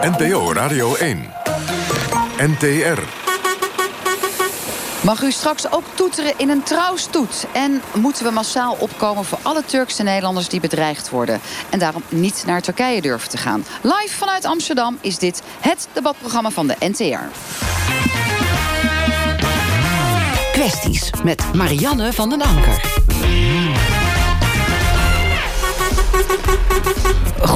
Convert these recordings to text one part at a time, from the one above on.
NPO Radio 1. NTR. Mag u straks ook toeteren in een trouwstoet? En moeten we massaal opkomen voor alle Turkse Nederlanders die bedreigd worden... en daarom niet naar Turkije durven te gaan? Live vanuit Amsterdam is dit het debatprogramma van de NTR. Kwesties met Marianne van den Anker.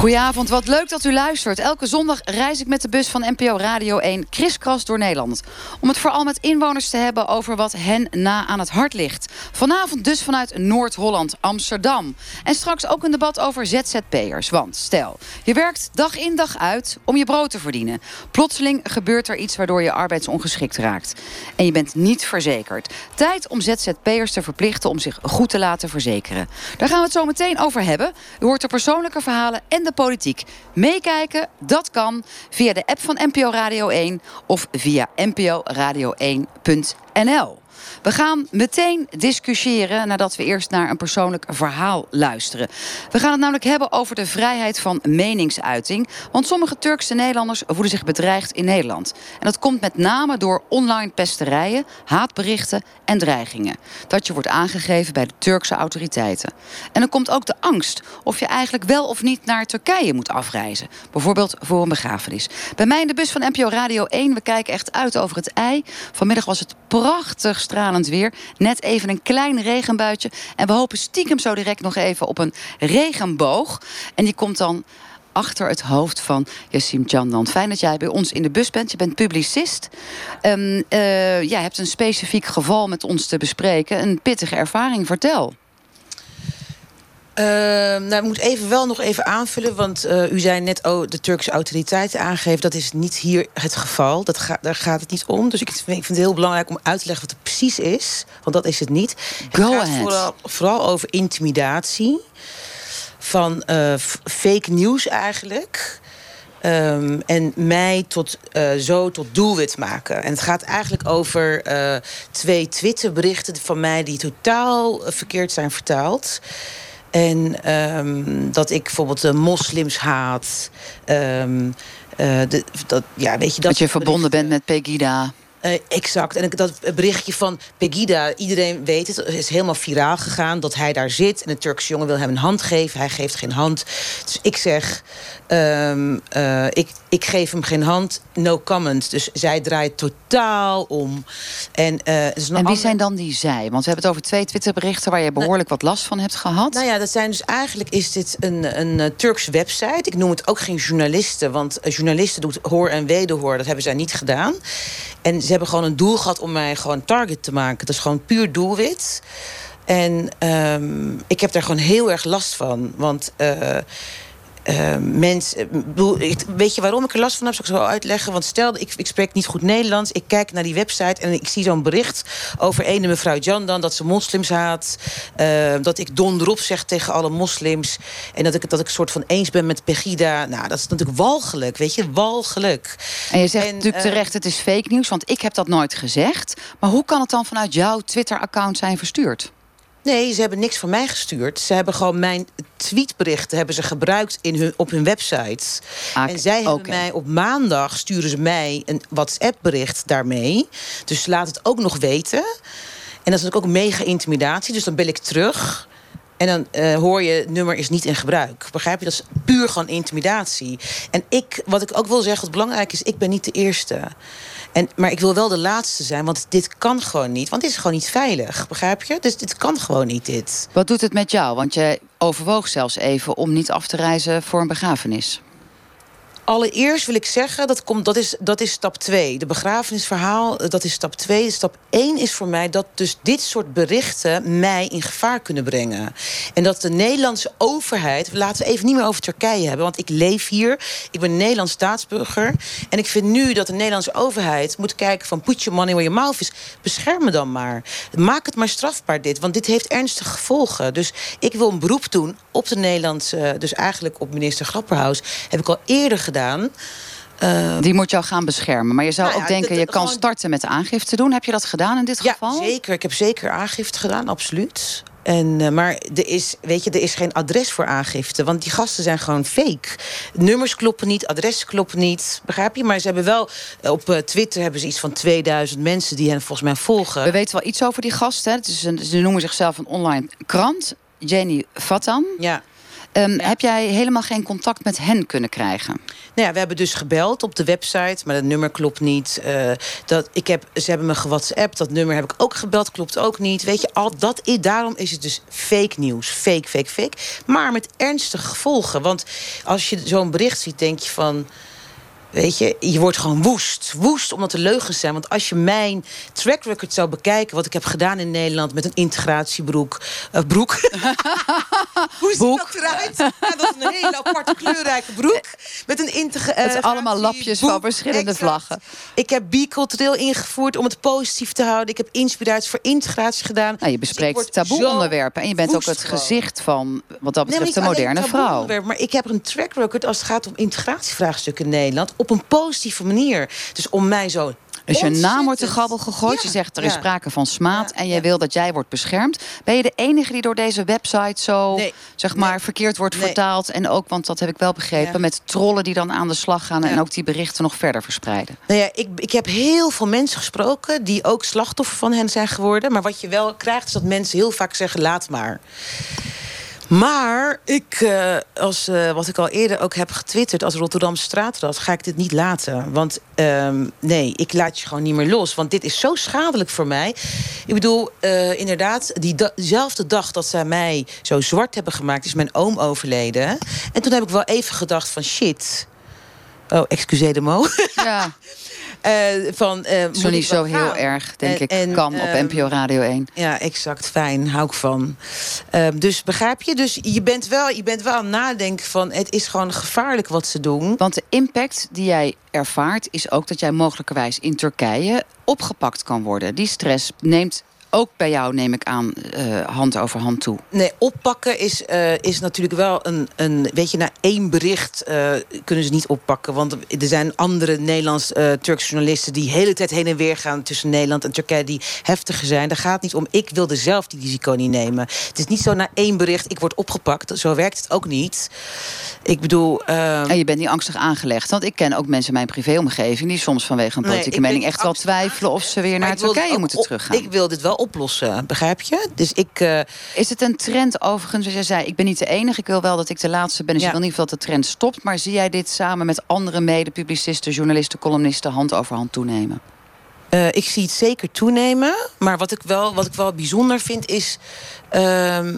Goedenavond, wat leuk dat u luistert. Elke zondag reis ik met de bus van NPO Radio 1 kriskras door Nederland. Om het vooral met inwoners te hebben over wat hen na aan het hart ligt. Vanavond dus vanuit Noord-Holland, Amsterdam. En straks ook een debat over ZZP'ers. Want stel, je werkt dag in dag uit om je brood te verdienen. Plotseling gebeurt er iets waardoor je arbeidsongeschikt raakt. En je bent niet verzekerd. Tijd om ZZP'ers te verplichten om zich goed te laten verzekeren. Daar gaan we het zo meteen over hebben. U hoort persoonlijke verhalen en de politiek. Meekijken, dat kan via de app van NPO Radio 1 of via nporadio1.nl. We gaan meteen discussiëren nadat we eerst naar een persoonlijk verhaal luisteren. We gaan het namelijk hebben over de vrijheid van meningsuiting. Want sommige Turkse Nederlanders voelen zich bedreigd in Nederland. En dat komt met name door online pesterijen, haatberichten en dreigingen. Dat je wordt aangegeven bij de Turkse autoriteiten. En dan komt ook de angst of je eigenlijk wel of niet naar Turkije moet afreizen. Bijvoorbeeld voor een begrafenis. Bij mij in de bus van NPO Radio 1, we kijken echt uit over het ei. Vanmiddag was het prachtig weer. Net even een klein regenbuitje. En we hopen stiekem zo direct nog even op een regenboog. En die komt dan achter het hoofd van Yassim Chandan. Fijn dat jij bij ons in de bus bent. Je bent publicist. Um, uh, hebt een specifiek geval met ons te bespreken. Een pittige ervaring. Vertel. Uh, nou, ik moet even wel nog even aanvullen, want uh, u zei net oh, de Turkse autoriteiten aangeven. Dat is niet hier het geval. Dat ga, daar gaat het niet om. Dus ik vind het heel belangrijk om uit te leggen wat het precies is. Want dat is het niet. Het Go gaat ahead. vooral, vooral over intimidatie. Van uh, fake nieuws eigenlijk. Um, en mij tot, uh, zo tot doelwit maken. En het gaat eigenlijk over uh, twee Twitterberichten van mij die totaal verkeerd zijn vertaald. En um, dat ik bijvoorbeeld de moslims haat. Um, uh, de, dat, ja, weet je, dat, dat je verbonden bent met Pegida. Uh, exact. En dat berichtje van Pegida, iedereen weet het, is helemaal viraal gegaan. Dat hij daar zit en een Turkse jongen wil hem een hand geven. Hij geeft geen hand. Dus ik zeg, um, uh, ik, ik geef hem geen hand, no comment. Dus zij draait totaal om. En, uh, dus en wie andere... zijn dan die zij? Want we hebben het over twee Twitterberichten... waar je behoorlijk wat last van hebt gehad. Nou ja, dat zijn dus eigenlijk is dit een, een, een Turkse website. Ik noem het ook geen journalisten. Want journalisten doet hoor en wederhoor. Dat hebben zij niet gedaan. En ze hebben gewoon een doel gehad om mij gewoon target te maken. Dat is gewoon puur doelwit. En um, ik heb daar gewoon heel erg last van. Want... Uh, uh, mensen, weet je waarom ik er last van heb? Zal ik zo uitleggen? Want stel, ik, ik spreek niet goed Nederlands. Ik kijk naar die website en ik zie zo'n bericht over ene mevrouw Jandan... dat ze moslims haat. Uh, dat ik donderop zeg tegen alle moslims. En dat ik, dat ik een soort van eens ben met Pegida. Nou, dat is natuurlijk walgelijk, weet je? Walgelijk. En je zegt en, natuurlijk uh, terecht, het is fake nieuws. Want ik heb dat nooit gezegd. Maar hoe kan het dan vanuit jouw Twitter-account zijn verstuurd? Nee, ze hebben niks van mij gestuurd. Ze hebben gewoon mijn tweetberichten hebben ze gebruikt in hun, op hun website. Ah, en zij hebben okay. mij op maandag sturen ze mij een WhatsApp-bericht daarmee. Dus laat het ook nog weten. En dat is natuurlijk ook mega intimidatie. Dus dan bel ik terug. En dan uh, hoor je, het nummer is niet in gebruik. Begrijp je? Dat is puur gewoon intimidatie. En ik, wat ik ook wil zeggen, wat belangrijk is... ik ben niet de eerste. En, maar ik wil wel de laatste zijn, want dit kan gewoon niet. Want dit is gewoon niet veilig, begrijp je? Dus dit kan gewoon niet, dit. Wat doet het met jou? Want je overwoog zelfs even om niet af te reizen voor een begrafenis. Allereerst wil ik zeggen, dat, komt, dat, is, dat is stap 2. De begrafenisverhaal, dat is stap 2. Stap 1 is voor mij dat dus dit soort berichten mij in gevaar kunnen brengen. En dat de Nederlandse overheid... Laten we even niet meer over Turkije hebben, want ik leef hier. Ik ben Nederlands staatsburger. En ik vind nu dat de Nederlandse overheid moet kijken van... put your money where your mouth is. Bescherm me dan maar. Maak het maar strafbaar dit, want dit heeft ernstige gevolgen. Dus ik wil een beroep doen op de Nederlandse... dus eigenlijk op minister Grapperhaus... heb ik al eerder gedaan gedaan. Uh, die moet jou gaan beschermen. Maar je zou nou ja, ook denken, je kan gewoon... starten met aangifte doen. Heb je dat gedaan in dit ja, geval? zeker. Ik heb zeker aangifte gedaan, absoluut. En, eh, maar er is, weet je, er is geen adres voor aangifte. Want die gasten zijn gewoon fake. Nummers kloppen niet, adressen kloppen niet. Begrijp je? Maar ze hebben wel... Op eh, Twitter hebben ze iets van 2000 mensen die hen volgens mij volgen. We weten wel iets over die gasten. Hè? Het is een, ze noemen zichzelf een online krant. Jenny Fatan. Ja. Um, Heb jij helemaal geen contact met hen kunnen krijgen? Nou ja, we hebben dus gebeld op de website, maar dat nummer klopt niet. Uh, dat, ik heb, ze hebben me gewhatsappt, dat nummer heb ik ook gebeld, klopt ook niet. Weet je, al dat, daarom is het dus fake nieuws. Fake, fake, fake. Maar met ernstige gevolgen. Want als je zo'n bericht ziet, denk je van... Weet je, je wordt gewoon woest. Woest omdat er leugens zijn. Want als je mijn track record zou bekijken... wat ik heb gedaan in Nederland met een integratiebroek... Uh, broek. Hoe ziet dat eruit? Ja, dat is een hele aparte kleurrijke broek. Met een integratie. Het is allemaal lapjes van verschillende exact. vlaggen. Ik heb bicultureel ingevoerd om het positief te houden. Ik heb inspiratie voor integratie gedaan. Nou, je bespreekt taboe onderwerpen. En je bent ook het gezicht van, wat dat betreft, de moderne vrouw. Maar ik heb een track record als het gaat om integratievraagstukken in Nederland op een positieve manier. Dus om mij zo dus je naam wordt te gabbel gegooid. Ja, je zegt er is ja. sprake van smaad ja, en je wil dat jij wordt beschermd. Ben je de enige die door deze website zo nee. zeg maar, nee. verkeerd wordt Nee. vertaald? En ook, want dat heb ik wel begrepen, met trollen die dan aan de slag gaan en ook die berichten nog verder verspreiden. Nou ja, ik, ik heb heel veel mensen gesproken die ook slachtoffer van hen zijn geworden. Maar wat je wel krijgt, is dat mensen heel vaak zeggen: laat maar. Maar ik, uh, als, uh, wat ik al eerder ook heb getwitterd als Rotterdamse straatras, ga ik dit niet laten. Want um, nee, ik laat je gewoon niet meer los. Want dit is zo schadelijk voor mij. Ik bedoel, uh, inderdaad, die da diezelfde dag dat zij mij zo zwart hebben gemaakt, is mijn oom overleden. En toen heb ik wel even gedacht van shit. Oh, excuseer de mo. Ja. Uh, van, uh, zo niet zo heel gaan? erg, denk en, ik, en, kan op uh, NPO Radio 1. Ja, exact. Fijn, hou ik van. Ehm, dus begrijp je? Dus je bent, wel, je bent wel aan het nadenken van... het is gewoon gevaarlijk wat ze doen. Want de impact die jij ervaart... is ook dat jij mogelijkerwijs in Turkije opgepakt kan worden. Die stress neemt ook bij jou, neem ik aan, uh, hand over hand toe. Nee, oppakken is, uh, is natuurlijk wel een, een... Weet je, na één bericht uh, kunnen ze niet oppakken. Want er zijn andere Nederlands-Turkse journalisten... die de hele tijd heen en weer gaan tussen Nederland en Turkije... die heftiger zijn. Daar gaat het niet om. Ik wilde zelf die risico niet nemen. Het is niet zo na één bericht, ik word opgepakt. Zo werkt het ook niet. Ik bedoel... ehm, En je bent niet angstig aangelegd. Want ik ken ook mensen in mijn privéomgeving... die soms vanwege een politieke nee, mening echt wel twijfelen... of ze weer naar Turkije moeten teruggaan. Ik wil dit wel oplossen, begrijp je? Dus ik... Uh... Is het een trend overigens, zoals jij zei... ik ben niet de enige, ik wil wel dat ik de laatste ben... dus ja. ik wil niet dat de trend stopt... maar zie jij dit samen met andere mede-publicisten... journalisten, columnisten hand over hand toenemen? Uh, ik zie het zeker toenemen. Maar wat ik wel, wat ik wel bijzonder vind is... Uh,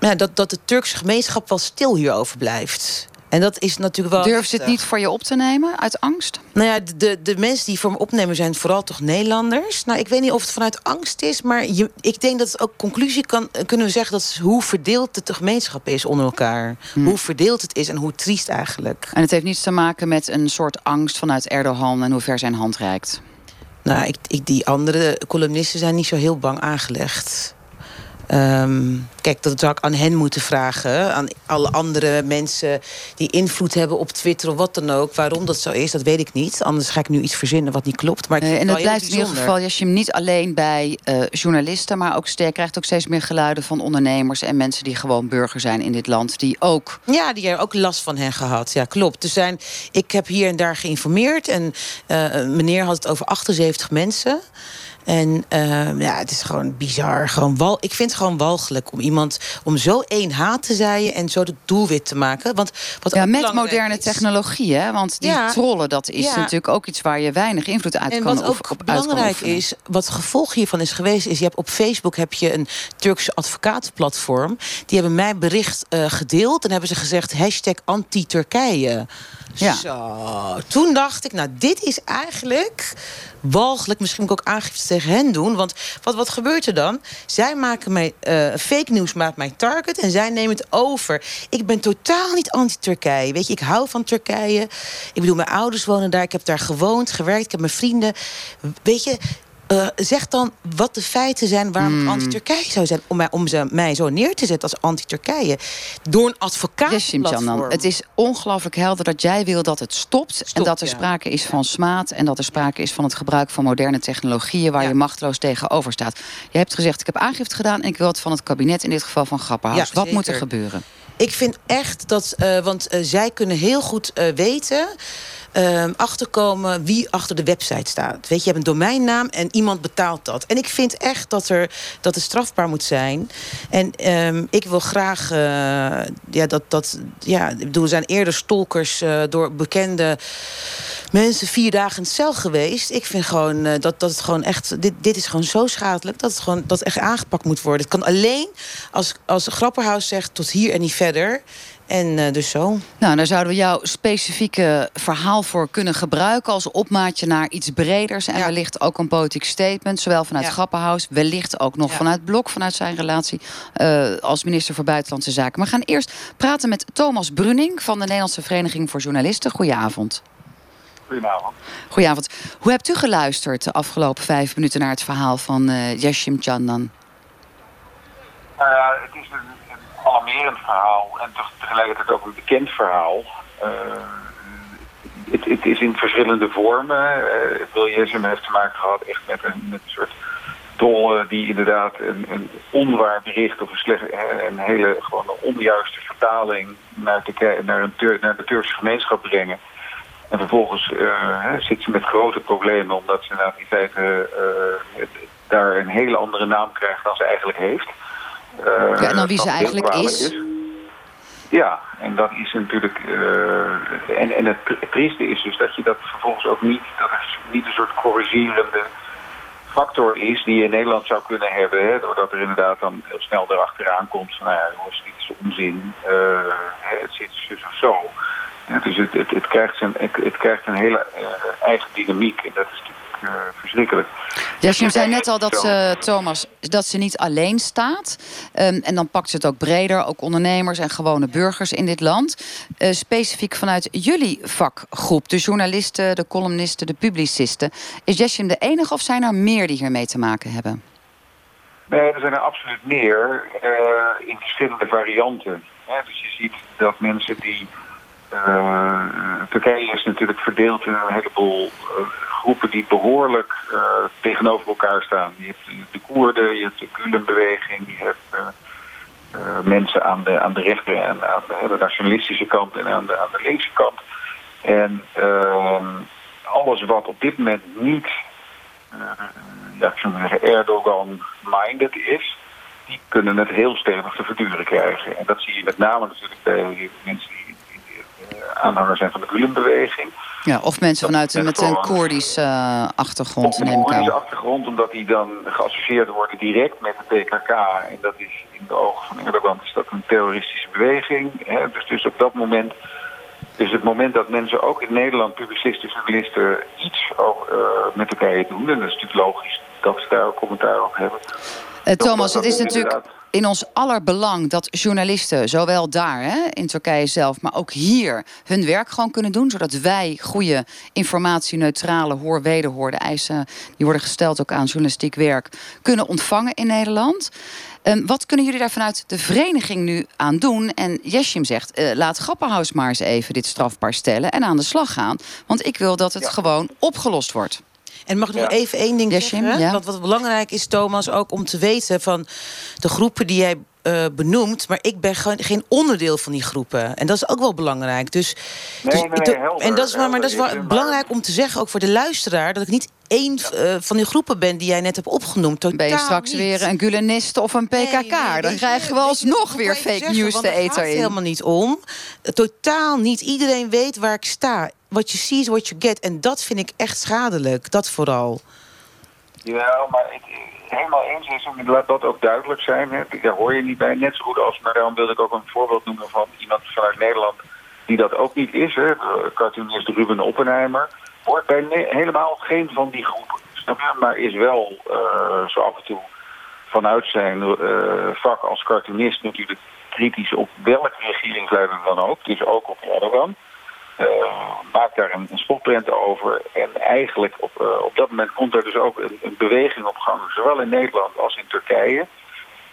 ja, dat, dat de Turkse gemeenschap wel stil hierover blijft. En dat is natuurlijk wel. Durf ze het niet voor je op te nemen uit angst? Nou ja, de, de, mensen die voor me opnemen zijn vooral toch Nederlanders. Nou, ik weet niet of het vanuit angst is, maar je, ik denk dat het ook conclusie kan kunnen we zeggen dat is hoe verdeeld de gemeenschap is onder elkaar. Hmm. Hoe verdeeld het is en hoe triest eigenlijk. En het heeft niets te maken met een soort angst vanuit Erdogan en hoe ver zijn hand reikt. Nou, ik, ik, die andere columnisten zijn niet zo heel bang aangelegd. Um, kijk, dat zou ik aan hen moeten vragen. Aan alle andere mensen die invloed hebben op Twitter of wat dan ook. Waarom dat zo is, dat weet ik niet. Anders ga ik nu iets verzinnen wat niet klopt. Maar nee, en het blijft in ieder geval, als je hem niet alleen bij uh, journalisten... maar ook sterk krijgt ook steeds meer geluiden van ondernemers... en mensen die gewoon burger zijn in dit land. Die ook... Ja, die er ook last van hen gehad. Ja, klopt. Er zijn, ik heb hier en daar geïnformeerd. En uh, meneer had het over 78 mensen... En ja, het is gewoon bizar. Gewoon wal ik vind het gewoon walgelijk om iemand om zo één haat te zaaien en zo de doelwit te maken. Want wat ja, met moderne is, technologie, hè? Want die ja, trollen, dat is ja. natuurlijk ook iets waar je weinig invloed uit en kan wat ook op, belangrijk is, wat het gevolg hiervan is geweest, is je hebt op Facebook heb je een Turkse advocatenplatform. Die hebben mijn bericht uh, gedeeld en hebben ze gezegd hashtag anti-Turkije. Ja. Zo, toen dacht ik, nou, dit is eigenlijk walgelijk. Misschien moet ik ook aangifte tegen hen doen. Want wat, wat gebeurt er dan? Zij maken mij, uh, fake nieuws maakt mijn target en zij nemen het over. Ik ben totaal niet anti-Turkije. Weet je, ik hou van Turkije. Ik bedoel, mijn ouders wonen daar. Ik heb daar gewoond, gewerkt. Ik heb mijn vrienden. Weet je, Uh, zeg dan wat de feiten zijn waarom het Hmm. anti-Turkije zou zijn. Om, mij, om ze, mij zo neer te zetten als anti-Turkije. Door een advocaat. Het is ongelooflijk helder dat jij wil dat het stopt. en dat er ja. sprake is van smaad. En dat er sprake is van het gebruik van moderne technologieën... waar Ja. je machteloos tegenover staat. Je hebt gezegd, ik heb aangifte gedaan... en ik wil het van het kabinet, in dit geval van Grapperhaus. Ja, Wat moet er gebeuren? Ik vind echt dat, eh, want eh, zij kunnen heel goed eh, weten, eh, achterkomen wie achter de website staat. Weet je, je hebt een domeinnaam en iemand betaalt dat. En ik vind echt dat, er, dat het strafbaar moet zijn. En ehm, ik wil graag, eh, ja, dat, dat, ja, bedoel, er zijn eerder stalkers eh, door bekende mensen vier dagen in cel geweest. Ik vind gewoon eh, dat, dat het gewoon echt, dit, dit is gewoon zo schadelijk dat het gewoon dat echt aangepakt moet worden. Het kan alleen als, als Grapperhaus zegt tot hier en niet verder. En eh, dus zo. Nou, daar zouden we jouw specifieke verhaal voor kunnen gebruiken... als opmaatje naar iets breders. En Ja. wellicht ook een politiek statement. Zowel vanuit Ja. Grapperhaus, wellicht ook nog Ja. vanuit Blok... vanuit zijn relatie eh, als minister voor Buitenlandse Zaken. Maar we gaan eerst praten met Thomas Bruning... van de Nederlandse Vereniging voor Journalisten. Goedenavond. Goedenavond. Goedenavond. Hoe hebt u geluisterd de afgelopen vijf minuten... naar het verhaal van eh Yashim Chandan? Nou ja, het is een alarmerend verhaal en tegelijkertijd ook een bekend verhaal. Eh, het, is in verschillende vormen. Uh, Wil Jessem heeft te maken gehad echt met een, met soort tol die inderdaad een, een onwaar bericht of een, slecht, een hele gewoon een onjuiste vertaling naar, Turkije, naar, een naar de Turkse gemeenschap brengen. En vervolgens zit ze met grote problemen omdat ze in feite daar een hele andere naam krijgt dan ze eigenlijk heeft. Uh, ja, en dan wie ze eigenlijk is. is. Ja, en dat is natuurlijk. Uh, en, en het trieste is dus dat je dat vervolgens ook niet. dat er niet een soort corrigerende factor is die je in Nederland zou kunnen hebben. Hè, doordat er inderdaad dan heel snel erachteraan komt van. nou ja, jongens, dit is onzin. Uh, het zit zus of zo. Ja, dus het, het, het, krijgt zijn, het, het krijgt een hele eigen dynamiek. En dat is natuurlijk. Uh, verschrikkelijk. Jasje zei net al dat ze, Thomas, dat ze niet alleen staat. Um, en dan pakt ze het ook breder, ook ondernemers en gewone burgers in dit land. Uh, specifiek vanuit jullie vakgroep, de journalisten, de columnisten, de publicisten. Is Jesjem de enige of zijn er meer die hiermee te maken hebben? Nee, er zijn er absoluut meer uh, in verschillende varianten. Ja, dus je ziet dat mensen die. Uh, Is natuurlijk verdeeld in een heleboel uh, groepen die behoorlijk uh, tegenover elkaar staan. Je hebt de Koerden, je hebt de Gulenbeweging, je hebt mensen aan de, aan de rechter en aan de, de, nationalistische kant en aan de, aan de linkse kant. En ehm, alles wat op dit moment niet ja, ik zou zeggen, Erdogan-minded is, die kunnen het heel stevig te verduren krijgen. En dat zie je met name natuurlijk bij mensen aanhanger zijn van de Gulenbeweging. Ja, of mensen vanuit een, met een Koerdische uh, achtergrond. Een Koerdische achtergrond, omdat die dan geassocieerd worden direct met de PKK. En dat is in de ogen van Erdogan is dat een terroristische beweging. Hè? Dus, dus op dat moment, dus het moment dat mensen ook in Nederland, publicisten, journalisten, iets over, uh, met Turkije doen. En dat is natuurlijk logisch dat ze daar ook commentaar op hebben. Uh, Thomas, het is natuurlijk in ons aller belang dat journalisten, zowel daar hè, in Turkije zelf, maar ook hier, hun werk gewoon kunnen doen. Zodat wij goede informatie, neutrale hoor, wederhoor, de eisen die worden gesteld ook aan journalistiek werk, kunnen ontvangen in Nederland. Um, wat kunnen jullie daar vanuit de vereniging nu aan doen? En Jesjim zegt, uh, laat Grapperhaus maar eens even dit strafbaar stellen en aan de slag gaan. Want ik wil dat het ja. gewoon opgelost wordt. En mag ik nog ja. even één ding zeggen? Ja. Wat, wat belangrijk is, Thomas, ook om te weten van de groepen die jij uh, benoemt. Maar ik ben gewoon geen onderdeel van die groepen. En dat is ook wel belangrijk. Dus, nee, dus nee, nee, helder, en dat is, maar, maar dat is wel helder, belangrijk om te zeggen, ook voor de luisteraar, dat ik niet één ja. uh, van die groepen ben die jij net hebt opgenoemd. Totaal ben je straks niet. weer een Gulenist of een PKK? Nee, nee, dan krijgen we alsnog weer fake zeggen, news de eter in. Het helemaal niet om. Totaal niet iedereen weet waar ik sta. What you see is what you get. En dat vind ik echt schadelijk. Dat vooral. Ja, maar ik, helemaal eens is, laat dat ook duidelijk zijn. Hè. Daar hoor je niet bij, net zo goed als, maar daarom wilde ik ook een voorbeeld noemen van iemand vanuit Nederland die dat ook niet is. Hè. Cartoonist Ruben Oppenheimer hoort bij helemaal geen van die groepen. Maar is wel uh, zo af en toe vanuit zijn uh, vak als cartoonist natuurlijk kritisch op welke regeringsleider dan ook. Dus ook op Erdogan. Maakt daar een, een spotprint over. En eigenlijk op, op dat moment komt er dus ook een, een beweging op gang, zowel in Nederland als in Turkije.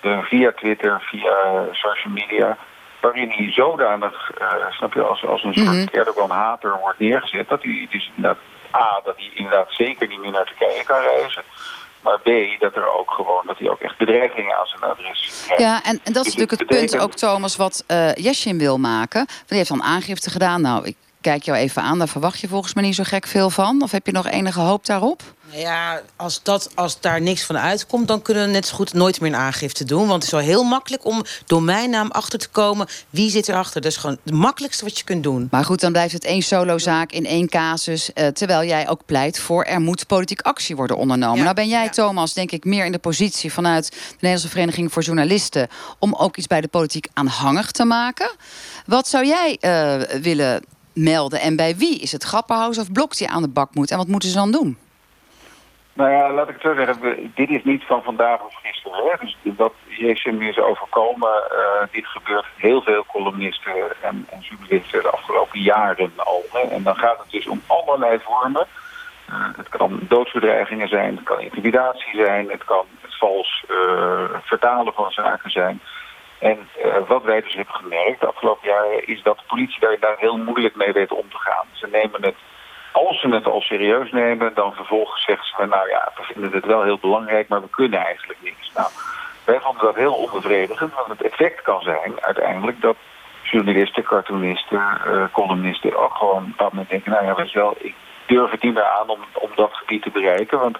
via Twitter, via social media waarin hij zodanig, uh, snap je, als, als een soort mm Erdogan-hater wordt neergezet, dat hij dus inderdaad, A, dat hij inderdaad zeker niet meer naar Turkije kan reizen. Maar B, dat er ook gewoon, dat hij ook echt bedreigingen aan zijn adres krijgt. Ja, en, en dat is dus natuurlijk het punt ook, Thomas, wat uh, wil maken. Want hij heeft dan aangifte gedaan. Nou, ik kijk jou even aan, daar verwacht je volgens mij niet zo gek veel van. Of heb je nog enige hoop daarop? Nou ja, als, dat, als daar niks van uitkomt, dan kunnen we net zo goed nooit meer een aangifte doen. Want het is wel heel makkelijk om domeinnaam achter te komen. Wie zit erachter? Dat is gewoon het makkelijkste wat je kunt doen. Maar goed, dan blijft het één solozaak in één casus. Uh, terwijl jij ook pleit voor er moet politiek actie worden ondernomen. nou ben jij, Thomas, denk ik meer in de positie vanuit de Nederlandse Vereniging voor Journalisten. om ook iets bij de politiek aanhangig te maken. Wat zou jij uh, willen melden? En bij wie? Is het Grapperhaus of Blok die aan de bak moet? En wat moeten ze dan doen? Nou ja, laat ik het zo zeggen. Dit is niet van vandaag of gisteren. Hè? Dus dat is overkomen. Uh, dit gebeurt heel veel columnisten en, en journalisten de afgelopen jaren al. Hè? En dan gaat het dus om allerlei vormen. Uh, het kan doodsbedreigingen zijn, het kan intimidatie zijn, het kan het vals uh, vertalen van zaken zijn. En wat wij dus hebben gemerkt de afgelopen jaren is dat de politie daar, heel moeilijk mee weet om te gaan. Ze nemen het als ze het al serieus nemen, dan vervolgens zeggen ze... nou ja, we vinden het wel heel belangrijk, maar we kunnen eigenlijk niks. Nou, wij vonden dat heel onbevredigend, want het effect kan zijn uiteindelijk... dat journalisten, cartoonisten, uh, columnisten ook gewoon op dat moment denken... nou ja, weet wel, ik durf het niet meer aan om, om dat gebied te bereiken... want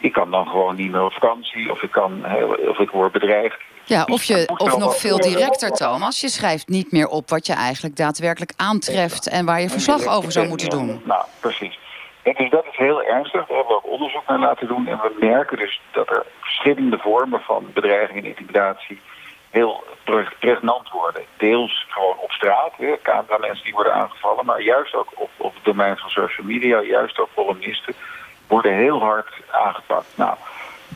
ik kan dan gewoon niet meer op vakantie of ik, kan heel, of ik word bedreigd. Ja, of, je, of nog veel directer, Thomas. Je schrijft niet meer op wat je eigenlijk daadwerkelijk aantreft... en waar je verslag over zou moeten doen. Nou, precies. En dus dat is heel ernstig. Daar hebben we ook onderzoek naar laten doen. En we merken dus dat er verschillende vormen van bedreiging en intimidatie heel pregnant worden. Deels gewoon op straat, mensen die worden aangevallen, maar juist ook op, op het domein van social media, juist ook columnisten, worden heel hard aangepakt. Nou,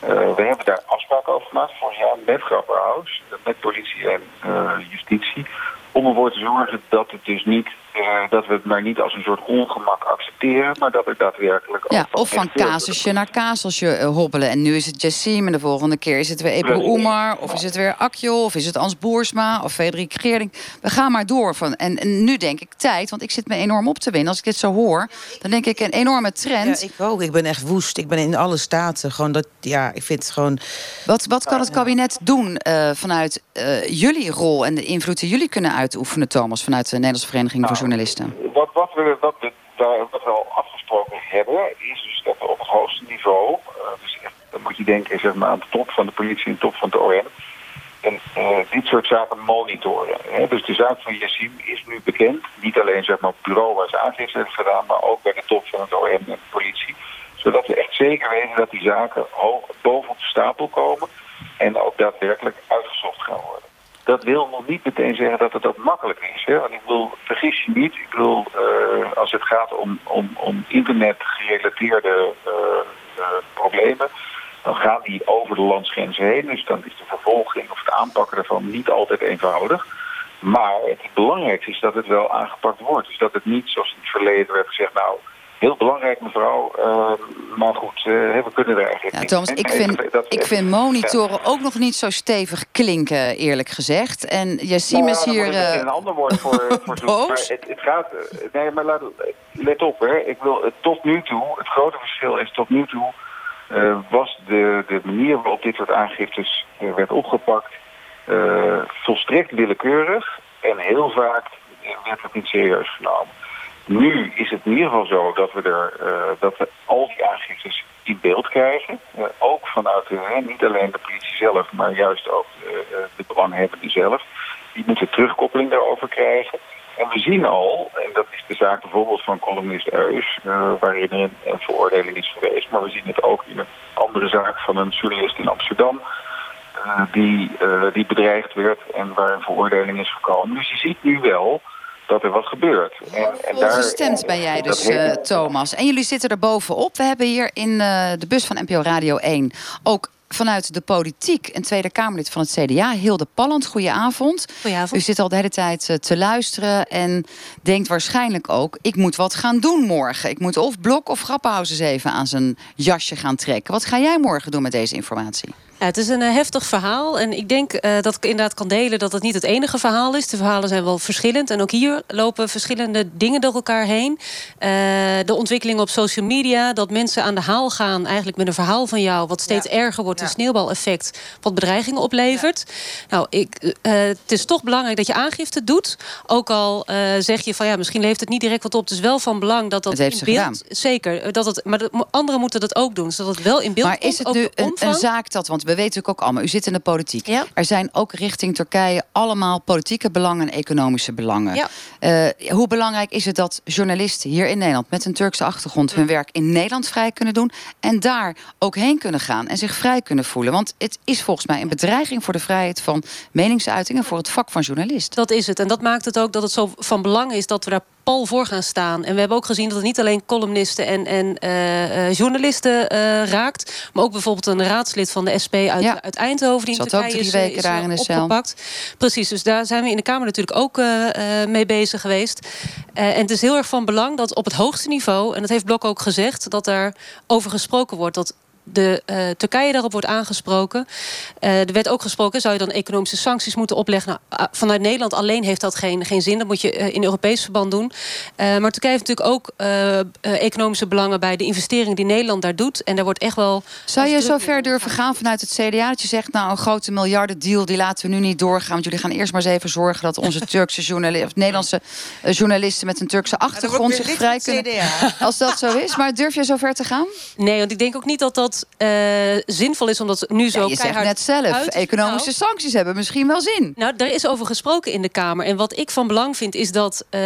uh, we hebben daar afspraken over gemaakt vorig jaar met Grapperhaus, met politie en uh, justitie, om ervoor te zorgen dat het dus niet uh, dat we het maar niet als een soort ongemak accepteren, maar dat er daadwerkelijk. Ja, of van casusje naar casusje uh, hobbelen. En nu is het Jessim en de volgende keer is het weer Ebru Oemar, of is het weer Akjo, of is het Ans Boersma, of Frederik Geerding. We gaan maar door. Van, en, en, nu denk ik tijd, want ik zit me enorm op te winnen. Als ik dit zo hoor, dan denk ik een enorme trend. Ja, ik ook. Ik ben echt woest. Ik ben in alle staten. Gewoon dat, ja, ik vind het gewoon. Wat, wat kan het kabinet doen uh, vanuit jullie rol en de invloed die jullie kunnen uitoefenen, Thomas, vanuit de Nederlandse Vereniging nou, voor journalisten? Wat, wat, we, wat, we, al afgesproken hebben, is dus dat we op het hoogste niveau, uh, dus echt, dan moet je denken zeg maar, aan de top van de politie en de top van de OM, en uh, dit soort zaken monitoren. Hè. Dus de zaak van Yassim is nu bekend. Niet alleen zeg maar, op het bureau waar ze aangifte hebben gedaan, maar ook bij de top van het OM en de politie. Zodat we echt zeker weten dat die zaken boven op de stapel komen en ook daadwerkelijk worden. Dat wil nog niet meteen zeggen dat het ook makkelijk is. Hè? Want ik wil, vergis je niet, ik bedoel, uh, als het gaat om, om, om internet-gerelateerde uh, uh, problemen, dan gaan die over de landsgrenzen heen. Dus dan is de vervolging of het aanpakken daarvan niet altijd eenvoudig. Maar het belangrijkste is dat het wel aangepakt wordt. Dus dat het niet, zoals in het verleden werd gezegd, nou, heel belangrijk, mevrouw. Uh, maar goed, uh, we kunnen er eigenlijk ja, Thomas, ik vind, ik vind monitoren ook nog niet zo stevig klinken, eerlijk gezegd. En Jassim nou, is hier... Uh, een ander woord voor, voor zoek. Maar het, het, gaat... Nee, maar laat, let op, hè. Ik wil, tot nu toe, het grote verschil is tot nu toe... Uh, was de, de manier waarop dit soort aangiftes werd opgepakt... volstrekt willekeurig. En heel vaak werd het niet serieus genomen. Nu is het in ieder geval zo dat we, er, uh, dat we al die aangiftes in beeld krijgen. Uh, ook vanuit uh, niet alleen de politie zelf, maar juist ook de belanghebbenden zelf. Die moeten terugkoppeling daarover krijgen. En we zien al, en dat is de zaak bijvoorbeeld van columnist Eus, waarin er een, een, veroordeling is geweest. Maar we zien het ook in een andere zaak van een journalist in Amsterdam. die, die bedreigd werd en waar een veroordeling is gekomen. Dus je ziet nu wel dat er wat gebeurt. En, en daar, gestemd ben jij dus, uh, Thomas. En jullie zitten er bovenop. We hebben hier in uh, de bus van NPO Radio 1 ook vanuit de politiek een Tweede Kamerlid van het CDA, Hilde Palland. Goedenavond. Goedenavond. U zit al de hele tijd eh, te luisteren en denkt waarschijnlijk ook... ik moet wat gaan doen morgen. Ik moet of Blok of Grappenhuis even aan zijn jasje gaan trekken. Wat ga jij morgen doen met deze informatie? Ja, het is een uh, heftig verhaal. En ik denk uh, dat ik inderdaad kan delen dat het niet het enige verhaal is. De verhalen zijn wel verschillend. En ook hier lopen verschillende dingen door elkaar heen. Uh, de ontwikkeling op social media. Dat mensen aan de haal gaan eigenlijk met een verhaal van jou. Wat steeds ja. erger wordt. Ja. Een sneeuwbaleffect. Wat bedreigingen oplevert. Ja. Nou, ik, het is toch belangrijk dat je aangifte doet. Ook al zeg je van ja, misschien levert het niet direct wat op. Het is wel van belang dat dat het heeft in beeld... Gedaan. Zeker. Dat het, maar de, anderen moeten dat ook doen. Zodat het wel in beeld maar komt. is het nu een, een zaak dat... Want we weten ook allemaal, u zit in de politiek. Ja. Er zijn ook richting Turkije allemaal politieke belangen en economische belangen. Ja. Uh, hoe belangrijk is het dat journalisten hier in Nederland met een Turkse achtergrond hun werk in Nederland vrij kunnen doen en daar ook heen kunnen gaan en zich vrij kunnen voelen? Want het is volgens mij een bedreiging voor de vrijheid van meningsuitingen voor het vak van journalist. Dat is het. En dat maakt het ook dat het zo van belang is dat we daar pal voor gaan staan. En we hebben ook gezien dat het niet alleen columnisten en, en uh, uh, journalisten uh, raakt, maar ook bijvoorbeeld een raadslid van de SP uit, ja. uit Eindhoven die Turkije ook drie is, weken is daar in de opgepakt. Cel. Precies, dus daar zijn we in de Kamer natuurlijk ook mee bezig geweest. en het is heel erg van belang dat op het hoogste niveau, en dat heeft Blok ook gezegd, dat er over gesproken wordt. Dat de uh, Turkije daarop wordt aangesproken. Uh, er werd ook gesproken, zou je dan economische sancties moeten opleggen? Nou, uh, vanuit Nederland alleen heeft dat geen, geen zin. Dat moet je in Europees verband doen. maar Turkije heeft natuurlijk ook economische belangen bij de investeringen die Nederland daar doet. En daar wordt echt wel. Zou je zo ver durven gaan vanuit het CDA dat je zegt, nou, een grote miljardendeal, die laten we nu niet doorgaan. Want jullie gaan eerst maar eens even zorgen dat onze Turkse journalisten, of Nederlandse journalisten met een Turkse achtergrond zich vrij kunnen. CDA. Als dat zo is. Maar durf je zo ver te gaan? Nee, want ik denk ook niet dat dat uh, zinvol is omdat nu zo ja, je zegt net zelf, uit... economische nou, sancties hebben misschien wel zin. Nou, daar is over gesproken in de Kamer. En wat ik van belang vind is dat uh,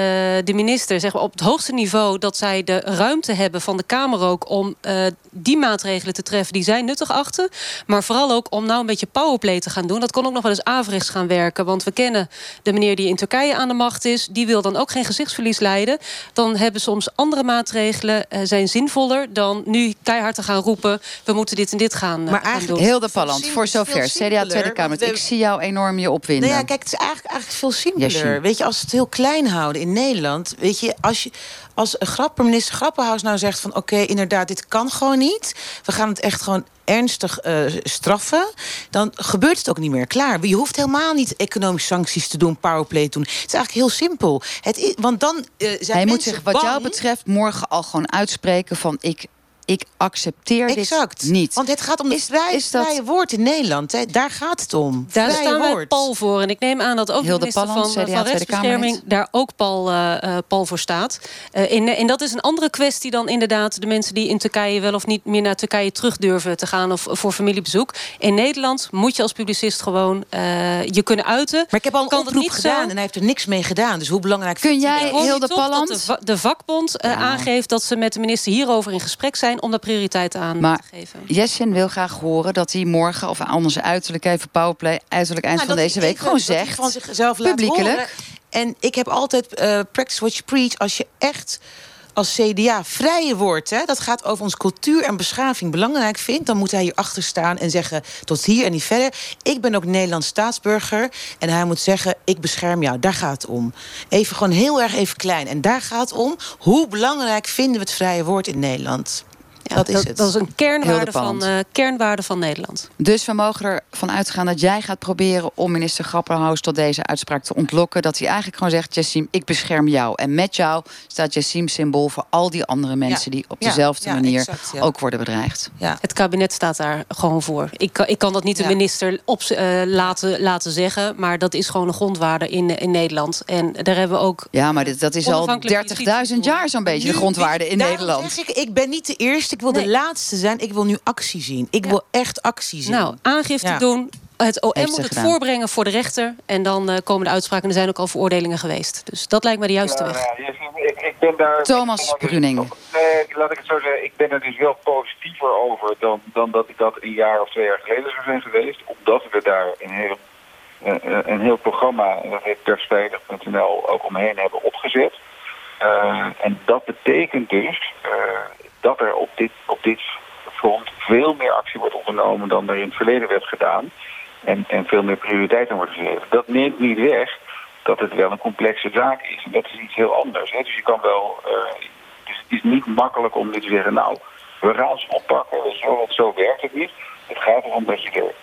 de minister zeg maar, op het hoogste niveau... dat zij de ruimte hebben van de Kamer ook... om uh, die maatregelen te treffen die zij nuttig achten. Maar vooral ook om nou een beetje powerplay te gaan doen. Dat kon ook nog wel eens averechts gaan werken. Want we kennen de meneer die in Turkije aan de macht is. Die wil dan ook geen gezichtsverlies leiden. Dan hebben soms andere maatregelen zijn zinvoller... dan nu keihard te gaan roepen... we moeten dit en dit gaan, maar gaan eigenlijk doen. Heel de Palland, voor zover. CDA Tweede Kamer. Ik zie jou enorm je opwinden. Nou ja, kijk, het is eigenlijk, eigenlijk veel simpeler. Yes, weet je, als we het heel klein houden in Nederland... weet je, als je als een grapper, minister Grappenhaus nou zegt van... oké, okay, inderdaad, dit kan gewoon niet. We gaan het echt gewoon ernstig uh, straffen... dan gebeurt het ook niet meer. Klaar. Je hoeft helemaal niet economische sancties te doen... powerplay te doen. Het is eigenlijk heel simpel. Het is, want dan uh, zijn Hij moet zich wat bang... jou betreft morgen al gewoon uitspreken van... ik ik accepteer exact. dit niet. Want het gaat om het vrije, is dat... vrije woord in Nederland. Hè. Daar gaat het om. Daar vrije staan wij woord. pal voor. En ik neem aan dat ook Hilde de minister Palland, van, CDA, van rechtsbescherming daar ook pal, uh, pal voor staat. Uh, in, en dat is een andere kwestie dan inderdaad de mensen die in Turkije wel of niet meer naar Turkije terug durven te gaan of voor familiebezoek. In Nederland moet je als publicist gewoon uh, je kunnen uiten. Maar ik heb al een kan oproep niet gedaan zo... en hij heeft er niks mee gedaan. Dus hoe belangrijk Kun jij, Hilde dat Palland... de, va de vakbond ja. aangeeft dat ze met de minister hierover in gesprek zijn om daar prioriteit aan maar te geven. Jessin wil graag horen dat hij morgen, of anders uiterlijk even powerplay, uiterlijk eind Nou, van deze week, gewoon zegt. van zichzelf laat publiekelijk. horen. En ik heb altijd eh, practice what you preach. Als je echt als CDA vrije woord, hè, dat gaat over onze cultuur en beschaving, belangrijk vindt, dan moet hij hierachter staan en zeggen tot hier en niet verder. Ik ben ook Nederlands staatsburger en hij moet zeggen: ik bescherm jou. Daar gaat het om. Even gewoon heel erg even klein. En daar gaat het om. Hoe belangrijk vinden we het vrije woord in Nederland? Ja, dat is het. Dat is een kernwaarde van, uh, kernwaarde van Nederland. Dus we mogen ervan uitgaan dat jij gaat proberen om minister Grapperhaus tot deze uitspraak te ontlokken. Dat hij eigenlijk gewoon zegt: Jessim, ik bescherm jou. En met jou staat Jessim symbool voor al die andere mensen die op Ja, dezelfde ja, manier exact, ja. ook worden bedreigd. Ja. Het kabinet staat daar gewoon voor. Ik, kan- ik kan dat niet de Ja. minister op, uh, laten, laten zeggen. Maar dat is gewoon een grondwaarde in, in Nederland. En daar hebben we ook. Ja, maar dit, dat is al Onafhankelijke 30.000 justitie jaar zo'n beetje de grondwaarde in daarom Nederland. Zeg ik, ik ben niet de eerste, ik wil Nee. de laatste zijn. Ik wil nu actie zien. Ik Ja. wil echt actie zien. Nou, aangifte Ja. doen. Het OM Heeft moet het gedaan. voorbrengen voor de rechter. En dan eh, komen de uitspraken. En er zijn ook al veroordelingen geweest. Dus dat lijkt me de juiste Ja, weg. nou ja, je- ik, ik ben daar... Thomas dus- Bruning. Nee, laat ik het zo zeggen. Ik ben er dus wel positiever over dan, dan dat ik dat een jaar of twee jaar geleden zou zijn geweest. Omdat we daar een heel, eh, een heel programma, en dat heet persveilig.nl, ook omheen hebben opgezet. Eh, en dat betekent dus eh, dat er op dit, op dit front veel meer actie wordt ondernomen dan er in het verleden werd gedaan. En, en veel meer prioriteit aan wordt gegeven. Dat neemt niet weg dat het wel een complexe zaak is. En dat is iets heel anders. Hè? Dus je kan wel. dus het is niet makkelijk om nu te zeggen, nou, we gaan ze oppakken, want zo werkt het niet. Het gaat erom dat je er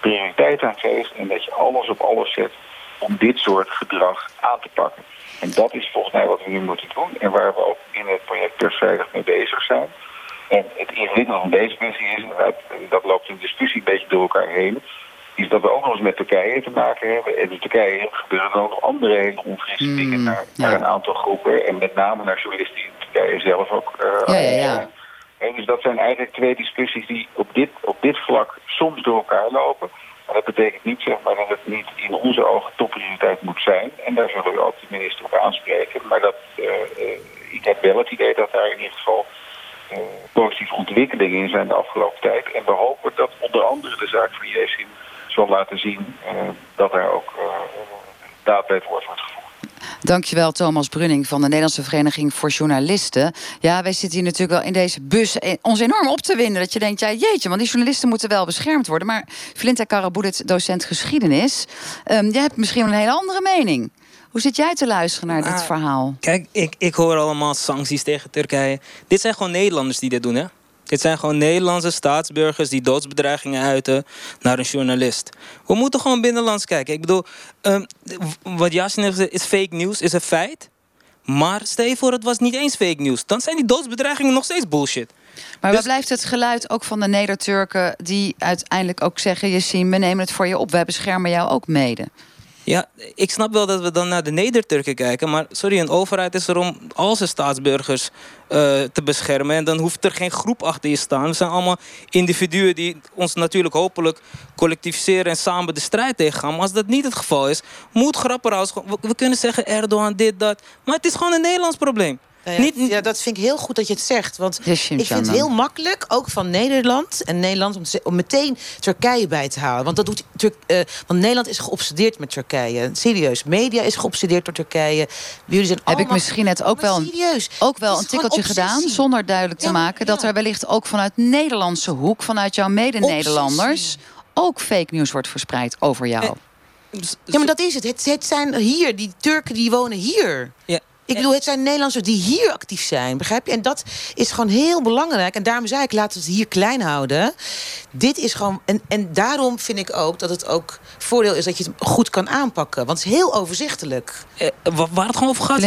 prioriteit aan geeft en dat je alles op alles zet om dit soort gedrag aan te pakken. En dat is volgens mij wat we nu moeten doen en waar we ook in het project Persveilig mee bezig zijn. En het ingewikkelde van deze kwestie is, dat, dat loopt in de discussie een beetje door elkaar heen, is dat we ook nog eens met Turkije te maken hebben. En in Turkije gebeuren er ook nog andere hele onfrisse mm, dingen naar, naar, een aantal groepen. En met name naar journalisten die in Turkije zelf ook uh, ja, ja, ja. En dus dat zijn eigenlijk twee discussies die op dit, op dit vlak soms door elkaar lopen. Maar dat betekent niet zeg maar, dat het niet in onze ogen topprioriteit moet zijn. En daar zullen we ook de minister op aanspreken. Maar dat, uh, ik heb wel het idee dat daar in ieder geval uh, positieve ontwikkelingen in zijn de afgelopen tijd. En we hopen dat onder andere de zaak van Jesin zal laten zien dat er ook daad bij het woord wordt gevoerd. Dankjewel, Thomas Brunning van de Nederlandse Vereniging voor Journalisten. Ja, wij zitten hier natuurlijk wel in deze bus ons enorm op te winden. Dat je denkt, ja jeetje, want die journalisten moeten wel beschermd worden. Maar Flinta Karabulit, docent geschiedenis, um, jij hebt misschien een hele andere mening. Hoe zit jij te luisteren naar dit verhaal? Kijk, ik, ik hoor allemaal sancties tegen Turkije. Dit zijn gewoon Nederlanders die dit doen, hè? Dit zijn gewoon Nederlandse staatsburgers die doodsbedreigingen uiten naar een journalist. We moeten gewoon binnenlands kijken. Ik bedoel, um, wat Yasin heeft gezegd is fake news, is een feit. Maar stel je voor, het was niet eens fake news. Dan zijn die doodsbedreigingen nog steeds bullshit. Maar dus... waar blijft het geluid ook van de Neder-Turken... die uiteindelijk ook zeggen, je zien, we nemen het voor je op. Wij beschermen jou ook mede. Ja, ik snap wel dat we dan naar de Neder-Turken kijken. Maar sorry, een overheid is er om al zijn staatsburgers uh, te beschermen. En dan hoeft er geen groep achter je staan. We zijn allemaal individuen die ons natuurlijk hopelijk collectiviseren en samen de strijd tegengaan. Maar als dat niet het geval is, moet Grapperhaus... We kunnen zeggen Erdogan, dit, dat. Maar het is gewoon een Nederlands probleem. Nou ja, Niet, ja, dat vind ik heel goed dat je het zegt. Want ik vind het heel makkelijk, ook van Nederland en Nederland, om, om meteen Turkije bij te halen. Want, dat doet Turk, uh, want Nederland is geobsedeerd met Turkije. Serieus. Media is geobsedeerd door Turkije. Jullie zijn Heb ik misschien net ook wel, serieus, ook wel een tikkeltje gedaan, zonder duidelijk te maken dat er wellicht ook vanuit Nederlandse hoek, vanuit jouw mede-Nederlanders, ook fake news wordt verspreid over jou. Eh, ja, maar dat is het. het. Het zijn hier, die Turken die wonen hier. Ja. Ik bedoel, het zijn Nederlanders die hier actief zijn, begrijp je? En dat is gewoon heel belangrijk. En daarom zei ik, laten we het hier klein houden. Dit is gewoon... En, en daarom vind ik ook dat het ook voordeel is... dat je het goed kan aanpakken. Want het is heel overzichtelijk. Eh, waar het gewoon over gaat,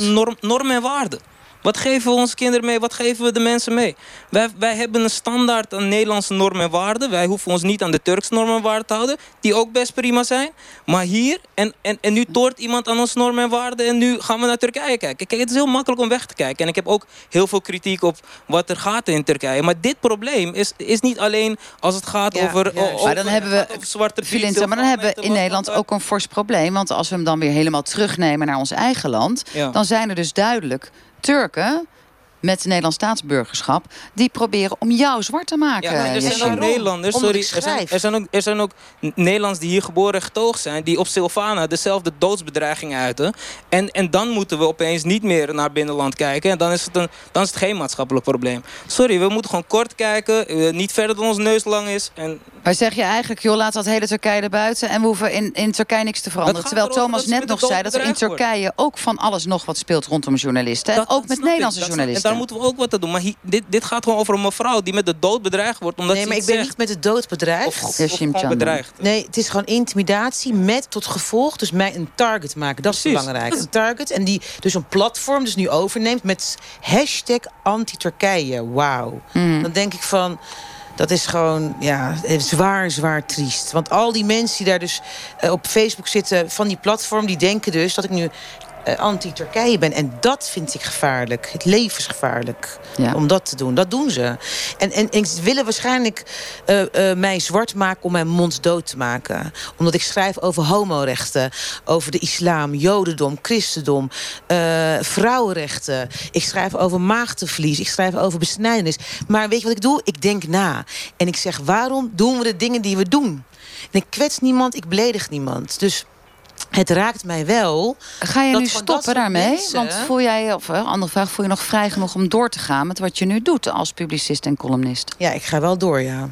norm, normen en waarden. Wat geven we onze kinderen mee? Wat geven we de mensen mee? Wij, wij hebben een standaard aan Nederlandse normen en waarden. Wij hoeven ons niet aan de Turkse normen en waarden te houden. Die ook best prima zijn. Maar hier, en, en, en nu toort iemand aan ons normen en waarden. En nu gaan we naar Turkije kijken. Kijk, het is heel makkelijk om weg te kijken. En ik heb ook heel veel kritiek op wat er gaat in Turkije. Maar dit probleem is, is niet alleen als het gaat over, Maar dan hebben we, zwarte Filinta, maar dan hebben we in Nederland ook een fors probleem. Want als we hem dan weer helemaal terugnemen naar ons eigen land... dan zijn er dus duidelijk Turken met Nederlands staatsburgerschap... die proberen om jou zwart te maken. Ja, er zijn ook Nederlanders, sorry, er zijn, er, zijn ook, er zijn ook Nederlanders die hier geboren en getogen zijn... die op Silvana dezelfde doodsbedreigingen uiten. En, en dan moeten we opeens niet meer naar binnenland kijken. En dan is het, een, dan is het geen maatschappelijk probleem. Sorry, we moeten gewoon kort kijken. Eh, niet verder dan ons neus lang is. En... Maar zeg je eigenlijk, joh, laat dat hele Turkije erbuiten... en we hoeven in, in Turkije niks te veranderen. Terwijl Thomas net nog zei dat er in Turkije ook van alles nog wat speelt rondom journalisten. Dat, ook met Nederlandse journalisten moeten we ook wat te doen. Maar dit, dit gaat gewoon over een mevrouw die met de dood bedreigd wordt. Omdat nee, maar ik ben niet met de dood bedreigd. Of, of bedreigd. Nee, het is gewoon intimidatie met tot gevolg dus mij een target maken. Dat is belangrijk. Een target en die dus een platform dus nu overneemt met hashtag anti-Turkije. Wauw. Hmm. Dan denk ik van... Dat is gewoon ja, zwaar, zwaar triest. Want al die mensen die daar dus uh, op Facebook zitten van die platform... die denken dus dat ik nu anti-Turkije ben. En dat vind ik gevaarlijk. Het levensgevaarlijk om dat te doen. Dat doen ze. En, en, en ze willen waarschijnlijk uh, uh, mij zwart maken om mijn mond dood te maken. Omdat ik schrijf over homorechten, over de islam, jodendom, christendom, vrouwenrechten. Ik schrijf over maagdenvlies, ik schrijf over besnijdenis. Maar weet je wat ik doe? Ik denk na. En ik zeg, waarom doen we de dingen die we doen? En ik kwets niemand, ik beledig niemand. Dus het raakt mij wel. Ga je nu stoppen daarmee? Want voel jij, of een andere vraag, voel je nog vrij genoeg om door te gaan met wat je nu doet als publicist en columnist? Ja, ik ga wel door, ja.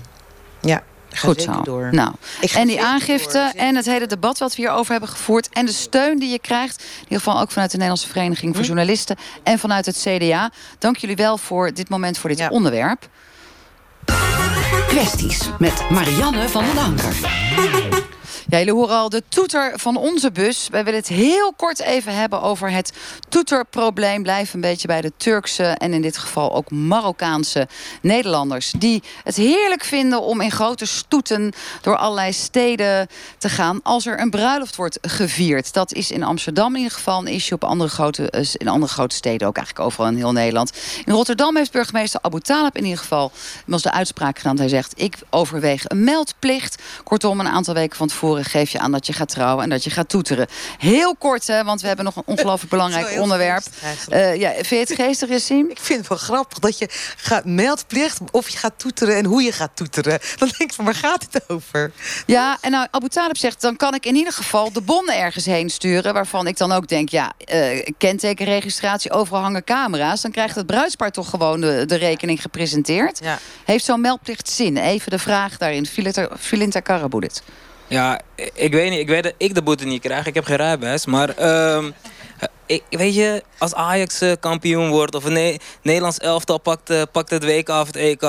Ja. Goed zo. Door. Nou, en die aangifte en het hele debat wat we hierover hebben gevoerd... en de steun die je krijgt, in ieder geval ook vanuit de Nederlandse Vereniging voor hm? Journalisten... en vanuit het CDA. Dank jullie wel voor dit moment, voor dit onderwerp. Kwesties met Marianne van den Anker. Ja, jullie horen al de toeter van onze bus. Wij willen het heel kort even hebben over het toeterprobleem. Blijf een beetje bij de Turkse en in dit geval ook Marokkaanse Nederlanders. Die het heerlijk vinden om in grote stoeten door allerlei steden te gaan. Als er een bruiloft wordt gevierd. Dat is in Amsterdam in ieder geval een issue. Op andere grote, eh, in andere grote steden ook eigenlijk overal in heel Nederland. In Rotterdam heeft burgemeester Abu Talib in ieder geval was de uitspraak gedaan. Hij zegt ik overweeg een meldplicht. Kortom een aantal weken van tevoren geef je aan dat je gaat trouwen en dat je gaat toeteren. Heel kort, hè, want we hebben nog een ongelooflijk belangrijk onderwerp. Uh, ja, vind je het geestig, Yassine? Ik vind het wel grappig dat je gaat meldplicht of je gaat toeteren en hoe je gaat toeteren. Dan denk ik van, waar gaat het over? Ja, en nou, Abu Talib zegt, dan kan ik in ieder geval de bonnen ergens heen sturen. Waarvan ik dan ook denk, ja, uh, kentekenregistratie, overal hangen camera's. Dan krijgt het bruidspaar toch gewoon de, de rekening gepresenteerd. Ja. Heeft zo'n meldplicht zin? Even de vraag daarin. Filinta Karabulit. Ja, ik weet niet. Ik weet dat ik de boete niet krijg. Ik heb geen rijbewijs. Maar uh, ik, weet je, als Ajax eh, kampioen wordt... of een Nederlands elftal pakt, uh, pakt het WK of het EK...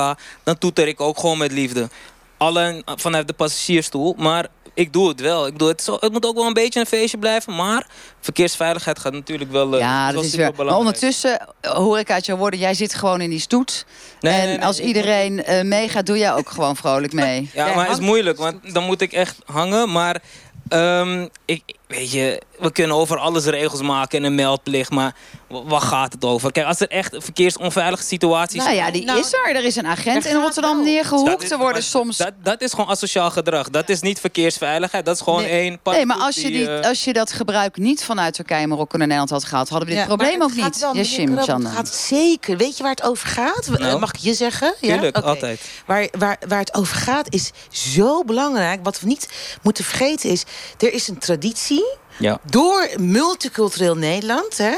dan toeter ik ook gewoon met liefde. Alleen vanuit de passagiersstoel. Maar ik doe het wel. Ik bedoel, het, het, moet ook wel een beetje een feestje blijven. Maar verkeersveiligheid gaat natuurlijk wel. Uh, ja, dat is weer. Maar ondertussen hoor ik uit jouw woorden, jij zit gewoon in die stoet. en als iedereen uh, meegaat, doe jij ook gewoon vrolijk mee. Ja, maar het is moeilijk, want dan moet ik echt hangen. Maar um, ik, weet je, we kunnen over alles regels maken en een meldplicht, maar waar gaat het over? Kijk, als er echt verkeersonveilige situaties Nou ja, die nou, is er. Er is een agent in Rotterdam neergehoekt te worden soms. Dat, dat is gewoon asociaal gedrag. Dat is niet verkeersveiligheid. Dat is gewoon één Nee, maar als je, die, uh, als je dat gebruik niet vanuit Turkije, Marokko naar Nederland had gehad, hadden we dit probleem ook niet. Yashim, het gaat zeker. Weet je waar het over gaat? Nou, Mag ik je zeggen? Tuurlijk, altijd. Waar, waar, waar het over gaat is zo belangrijk. Wat we niet moeten vergeten is, er is een traditie ja. Door multicultureel Nederland. Hè?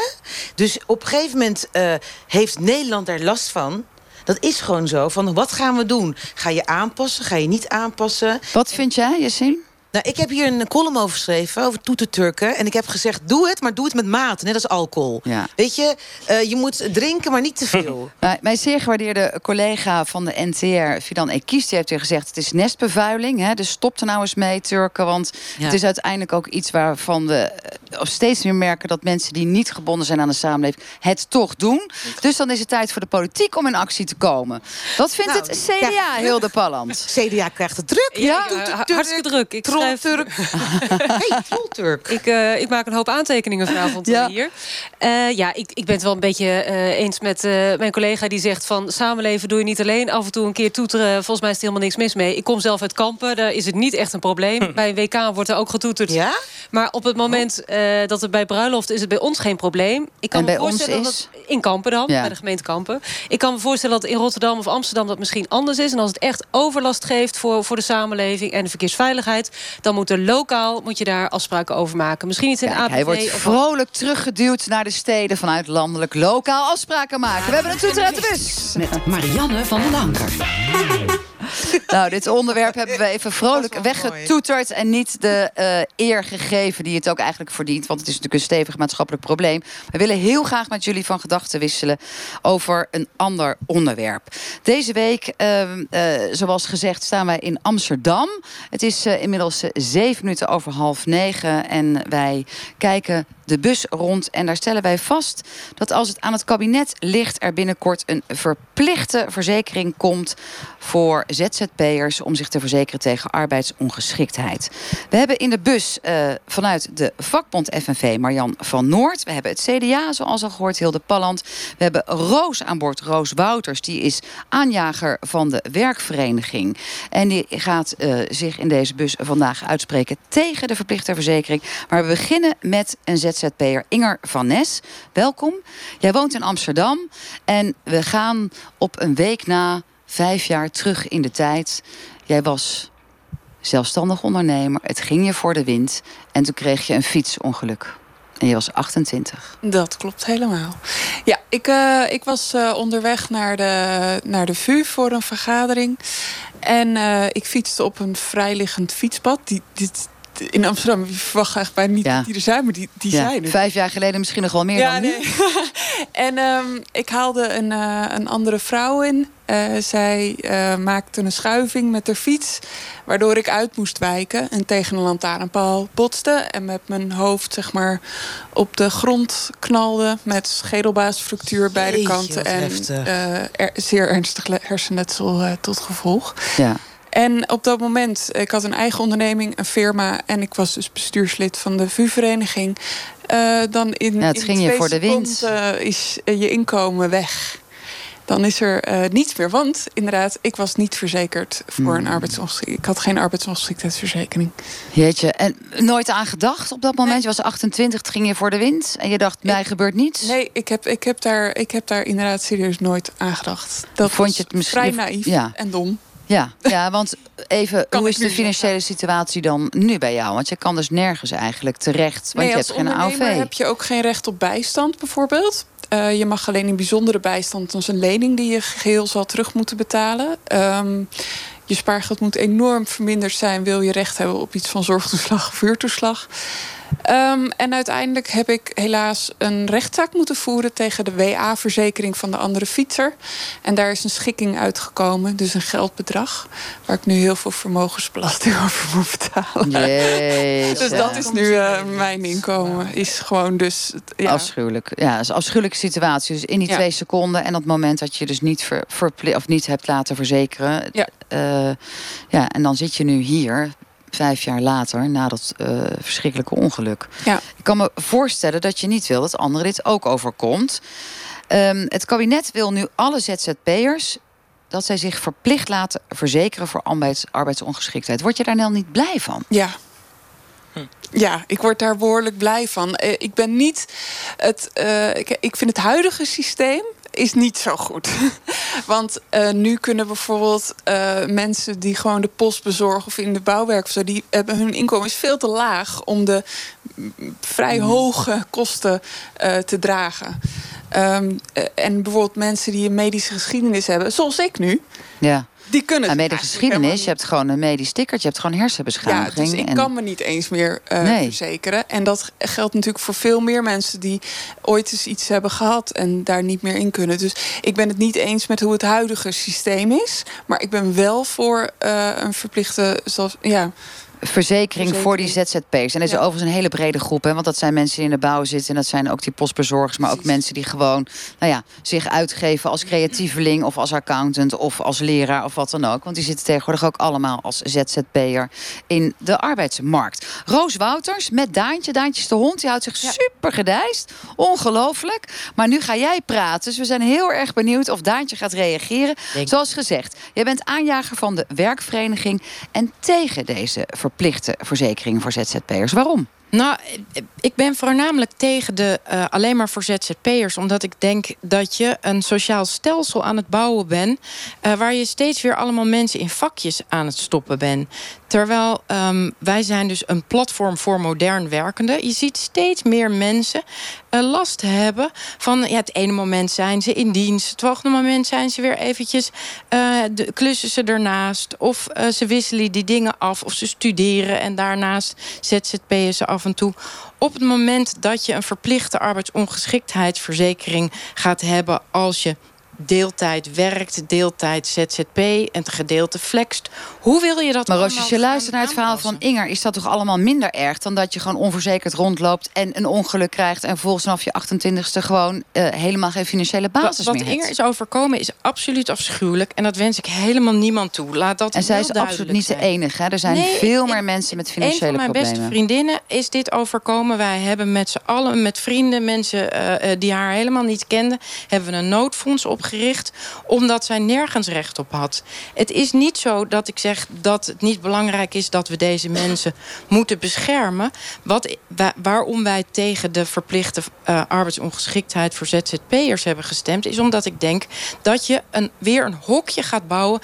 Dus op een gegeven moment uh, heeft Nederland daar last van. Dat is gewoon zo. Van wat gaan we doen? Ga je aanpassen? Ga je niet aanpassen? Wat vind jij, Yassine? Nou, ik heb hier een column over geschreven, over toeterturken. En ik heb gezegd, doe het, maar doe het met mate. Net als alcohol. Ja. Weet je, uh, je moet drinken, maar niet te veel. nou, mijn zeer gewaardeerde collega van de NTR, Fidan Ekis... die heeft weer gezegd, het is nestbevuiling. Hè, dus stop er nou eens mee, Turken. Want het is uiteindelijk ook iets waarvan we uh, steeds meer merken... dat mensen die niet gebonden zijn aan de samenleving... het toch doen. Dus dan is het tijd voor de politiek om in actie te komen. Wat vindt nou, het CDA, Hilde Palland? CDA krijgt het druk. Ja, ja hartstikke druk. Ik Turk. hey, Turk. Ik, uh, ik maak een hoop aantekeningen vanavond ja. hier. Uh, ja, ik, ik ben het wel een beetje uh, eens met mijn collega die zegt van samenleven doe je niet alleen. Af en toe een keer toeteren, volgens mij is er helemaal niks mis mee. Ik kom zelf uit Kampen, daar is het niet echt een probleem. Bij een WK wordt er ook getoeterd. Ja? Maar op het moment dat het bij bruiloft is het bij ons geen probleem. Ik kan en me voorstellen ons is? dat in Kampen dan, bij de gemeente Kampen. Ik kan me voorstellen dat in Rotterdam of Amsterdam dat misschien anders is. En als het echt overlast geeft voor, voor de samenleving en de verkeersveiligheid dan moet er lokaal moet je daar afspraken over maken. Misschien iets in Kijk, APV. Hij wordt vrolijk teruggeduwd naar de steden vanuit landelijk lokaal afspraken maken. We hebben een toeter uit de bus. Met Marianne van den Anker. nou, dit onderwerp hebben we even vrolijk weggetoeterd... en niet de uh, eer gegeven die het ook eigenlijk verdient. Want het is natuurlijk een stevig maatschappelijk probleem. We willen heel graag met jullie van gedachten wisselen... over een ander onderwerp. Deze week, uh, uh, zoals gezegd, staan wij in Amsterdam. Het is inmiddels zeven minuten over half negen... en wij kijken de bus rond. En daar stellen wij vast dat als het aan het kabinet ligt... er binnenkort een verplichte verzekering komt voor ZZP'ers... om zich te verzekeren tegen arbeidsongeschiktheid. We hebben in de bus uh, vanuit de vakbond FNV Marjan van Noord. We hebben het CDA, zoals al gehoord, Hilde Palland. We hebben Roos aan boord, Roos Wouters. Die is aanjager van de werkvereniging. En die gaat uh, zich in deze bus vandaag uitspreken tegen de verplichte verzekering. Maar we beginnen met een ZZP'er Inger van Nes. Welkom. Jij woont in Amsterdam en we gaan op een week na vijf jaar terug in de tijd. Jij was zelfstandig ondernemer. Het ging je voor de wind. En toen kreeg je een fietsongeluk. En je was 28. Dat klopt helemaal. Ja, ik, uh, ik was uh, onderweg naar de, naar de VU voor een vergadering. En uh, ik fietste op een vrijliggend fietspad. Die, dit, in Amsterdam, verwacht eigenlijk bijna niet ja. dat die er zijn, maar die, die ja. zijn er. Vijf jaar geleden misschien nog wel meer ja, dan nu. En um, ik haalde een, uh, een andere vrouw in. Uh, zij uh, maakte een schuiving met haar fiets, waardoor ik uit moest wijken en tegen een lantaarnpaal botste en met mijn hoofd zeg maar op de grond knalde met schedelbaasfractuur beide kanten en er, zeer ernstig hersenletsel tot gevolg. Ja. En op dat moment, ik had een eigen onderneming, een firma... en ik was dus bestuurslid van de VU-vereniging. Uh, dan in, ja, het ging je voor de wind. Uh, is je inkomen weg. Dan is er uh, niets meer. Want inderdaad, ik was niet verzekerd voor een hmm. arbeidsongeschiktheid. Ik had geen arbeidsongeschiktheidsverzekering. Jeetje, en nooit aan gedacht op dat moment? Nee. Je was 28, het ging je voor de wind. En je dacht, mij gebeurt niets? Nee, ik heb, ik, heb daar, ik heb daar inderdaad serieus nooit aan gedacht. Dat Vond je het misschien vrij naïef ja. en dom. Ja, ja want even, hoe is de financiële situatie dan nu bij jou? Want je kan dus nergens eigenlijk terecht, want je hebt geen AOV. heb je ook geen recht op bijstand bijvoorbeeld. Uh, je mag alleen in bijzondere bijstand, dus een lening die je geheel zal terug moeten betalen. Um, je spaargeld moet enorm verminderd zijn, wil je recht hebben op iets van zorgtoeslag of huurtoeslag. Um, en uiteindelijk heb ik helaas een rechtszaak moeten voeren tegen de WA-verzekering van de andere fietser. En daar is een schikking uitgekomen, dus een geldbedrag. Waar ik nu heel veel vermogensbelasting over moet betalen. dus dat is nu uh, mijn inkomen. Is gewoon dus. Ja. Afschuwelijk. Ja, dat is een afschuwelijke situatie. Dus in die ja. twee seconden en op het moment dat je dus niet, ver, verplicht of niet hebt laten verzekeren. Ja. Uh, ja, en dan zit je nu hier vijf jaar later, na dat uh, verschrikkelijke ongeluk. Ja. Ik kan me voorstellen dat je niet wil dat anderen dit ook overkomt. Um, het kabinet wil nu alle ZZP'ers dat zij zich verplicht laten verzekeren voor arbeids, arbeidsongeschiktheid. Word je daar nou niet blij van? Ja, ja, ik word daar behoorlijk blij van. Eh, ik ben niet het. Uh, ik, ik vind het huidige systeem is niet zo goed. Want uh, nu kunnen bijvoorbeeld uh, mensen die gewoon de post bezorgen of in de bouwwerk of zo, die hebben hun inkomen is veel te laag om de vrij mm. hoge kosten uh, te dragen. Um, en bijvoorbeeld mensen die een medische geschiedenis hebben, zoals ik nu. Ja. Die kunnen en de geschiedenis, je hebt gewoon een medisch sticker, je hebt gewoon hersenbeschadiging. Ja, dus ik kan me niet eens meer uh, nee. verzekeren. En dat geldt natuurlijk voor veel meer mensen die ooit eens iets hebben gehad en daar niet meer in kunnen. Dus ik ben het niet eens met hoe het huidige systeem is. Maar ik ben wel voor uh, een verplichte. Zoals, ja, verzekering, voor die ZZP's. En dat is ja. overigens een hele brede groep. Hè, want dat zijn mensen die in de bouw zitten. En dat zijn ook die postbezorgers. Maar ook mensen die gewoon nou ja, zich uitgeven als creatieveling... of als accountant of als leraar of wat dan ook. Want die zitten tegenwoordig ook allemaal als ZZP'er in de arbeidsmarkt. Roos Wouters met Daantje. Daantje is de hond. Die houdt zich ja. super gedijst. Ongelooflijk. Maar nu ga jij praten. Dus we zijn heel erg benieuwd of Daantje gaat reageren. Denk. Zoals gezegd, jij bent aanjager van de werkvereniging... en tegen deze verplichting verplichte verzekering voor ZZP'ers. Waarom? Nou, ik ben voornamelijk tegen de uh, alleen maar voor ZZP'ers. Omdat ik denk dat je een sociaal stelsel aan het bouwen bent. Uh, waar je steeds weer allemaal mensen in vakjes aan het stoppen bent. Terwijl um, wij zijn dus een platform voor modern werkenden. Je ziet steeds meer mensen uh, last hebben van... Ja, het ene moment zijn ze in dienst. Het volgende moment zijn ze weer eventjes... De, klussen ze ernaast. Of ze wisselen die dingen af. Of ze studeren en daarnaast ZZP'en ze toe. Op het moment dat je een verplichte arbeidsongeschiktheidsverzekering gaat hebben... als je deeltijd werkt, deeltijd ZZP en het gedeelte flext. Hoe wil je dat Maar als je luistert naar het verhaal van Inger... is dat toch allemaal minder erg dan dat je gewoon onverzekerd rondloopt... en een ongeluk krijgt en volgens vanaf je 28ste gewoon uh, helemaal geen financiële basis wat, meer Wat Inger is overkomen is absoluut afschuwelijk... en dat wens ik helemaal niemand toe. Laat dat en zij is absoluut niet zijn. de enige. Hè? Er zijn nee, veel meer mensen met financiële problemen. Een van mijn beste vriendinnen is dit overkomen. Wij hebben met z'n allen, met vrienden, mensen uh, uh, die haar helemaal niet kenden... hebben we een noodfonds opgericht omdat zij nergens recht op had. Het is niet zo dat ik zeg dat het niet belangrijk is... dat we deze mensen moeten beschermen. Wat, waarom wij tegen de verplichte uh, arbeidsongeschiktheid... voor ZZP'ers hebben gestemd... is omdat ik denk dat je een, weer een hokje gaat bouwen...